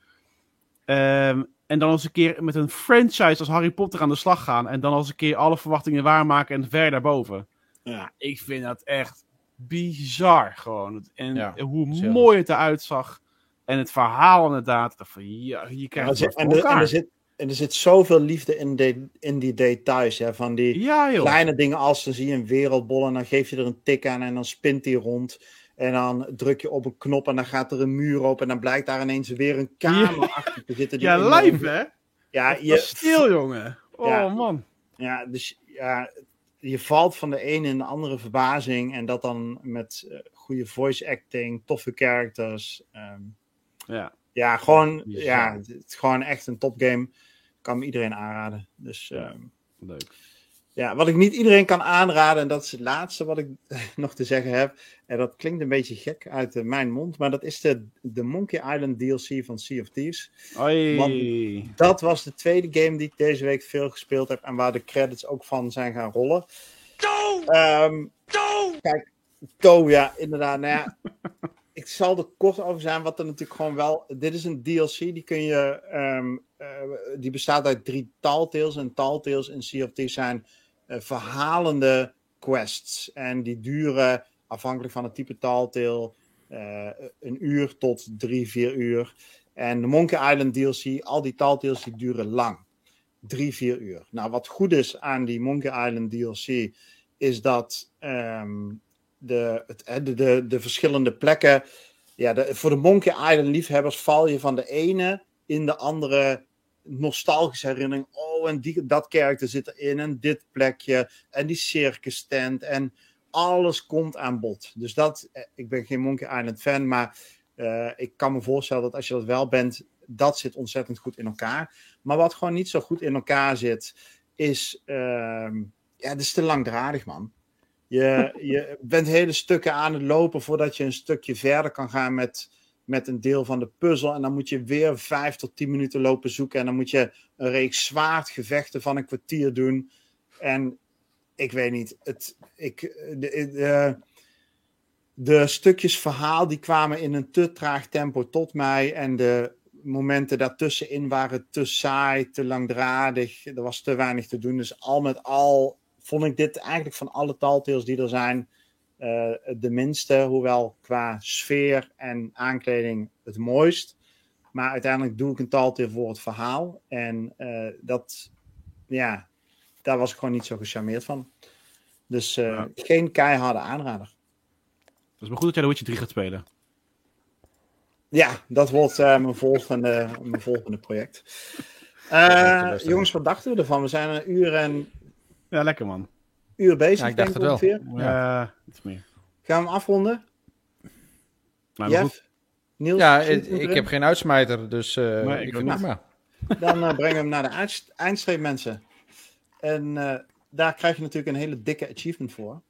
Ehm, en dan als een keer met een franchise als Harry Potter aan de slag gaan en dan als een keer alle verwachtingen waarmaken en ver daarboven. ja. Ik vind dat echt bizar gewoon. En Ja, hoe zeker. mooi het eruit zag. En het verhaal inderdaad. Van, ja, je krijgt het en, er, en, er zit, en er zit zoveel liefde in, de, in die details. Hè, van die Ja kleine dingen als dan zie je een wereldbol en dan geef je er een tik aan en dan spint die rond. En dan druk je op een knop en dan gaat er een muur op en dan blijkt daar ineens weer een kamer achter te zitten. Ja, live hè? Ja, Je... Stil jongen. Oh Ja. man. Ja, dus ja, je valt van de ene in de andere verbazing. En dat dan met eh, goede voice acting, toffe characters. ehm, Ja. ja, gewoon, ja, het is gewoon echt een topgame. Kan me iedereen aanraden. Dus ehm, Leuk. Ja, wat ik niet iedereen kan aanraden, en dat is het laatste wat ik nog te zeggen heb. En dat klinkt een beetje gek uit eh, mijn mond, maar dat is de, de Monkey Island DLC van Sea of Thieves. Oi. Dat was de tweede game die ik deze week veel gespeeld heb en waar de credits ook van zijn gaan rollen. Ehm, Kijk, To, ja, inderdaad. Nou ja, ik zal er kort over zijn, wat er natuurlijk gewoon wel... Dit is een DLC, die kun je... ehm, eh, die bestaat uit drie Talltales. En Talltales in Sea of Thieves zijn verhalende quests. En die duren, afhankelijk van het type Talltale, eh, een uur tot drie, vier uur. En de Monkey Island DLC, al die Talltales, die duren lang. Drie, vier uur. Nou, wat goed is aan die Monkey Island DLC, is dat ehm, de, het, de, de, de verschillende plekken ja, voor de Monkey Island liefhebbers val je van de ene in de andere nostalgische herinnering. Oh, en die, dat karakter zit erin en dit plekje en die circus tent en alles komt aan bod. Dus dat, eh, ik ben geen Monkey Island fan, maar uh, ik kan me voorstellen dat als je dat wel bent, dat zit ontzettend goed in elkaar. Maar wat gewoon niet zo goed in elkaar zit, is, uh, ja, het is te langdradig, man. Je, je bent hele stukken aan het lopen voordat je een stukje verder kan gaan met, met een deel van de puzzel. En dan moet je weer vijf tot tien minuten lopen zoeken. En dan moet je een reeks zwaardgevechten van een kwartier doen. En ik weet niet, het, ik, de, de, de stukjes verhaal die kwamen in een te traag tempo tot mij. En de momenten daartussenin waren te saai, te langdradig. Er was te weinig te doen. Dus al met al vond ik dit eigenlijk van alle Telltales die er zijn uh, de minste. Hoewel qua sfeer en aankleding het mooist. Maar uiteindelijk doe ik een Telltale voor het verhaal. En uh, dat, ja, daar was ik gewoon niet zo gecharmeerd van. Dus uh, ja. geen keiharde aanrader. Het is maar goed dat jij de Witcher 3 gaat spelen. Ja, dat wordt mijn, volgende, mijn volgende project. Jongens, wat dachten we ervan? We zijn een uur en... Ja, lekker man. Uur bezig, ja, ik dacht denk het ongeveer. wel. Ja, iets meer. Gaan we hem afronden? Maar Jeff? goed. Niels? Ja, ik, heb geen uitsmijter, dus uh, Nee, ik ik maar. Dan uh, brengen we hem naar de eind- eindstreep, mensen. En uh, daar krijg je natuurlijk een hele dikke achievement voor.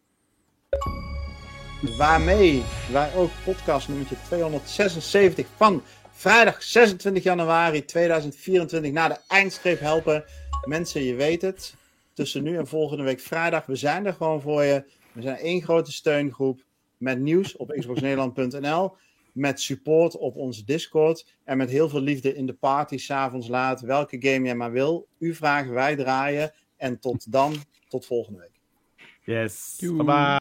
Waarmee wij ook podcast nummertje 276 van vrijdag 26 januari 2024 naar de eindstreep helpen. Mensen, je weet het. Tussen nu en volgende week vrijdag. We zijn er gewoon voor je. We zijn één grote steungroep met nieuws op xboxnederland.nl. Met support op onze Discord. En met heel veel liefde in de party s'avonds laat. Welke game jij maar wil. U vragen, wij draaien. En tot dan, tot volgende week. Yes. Bye bye.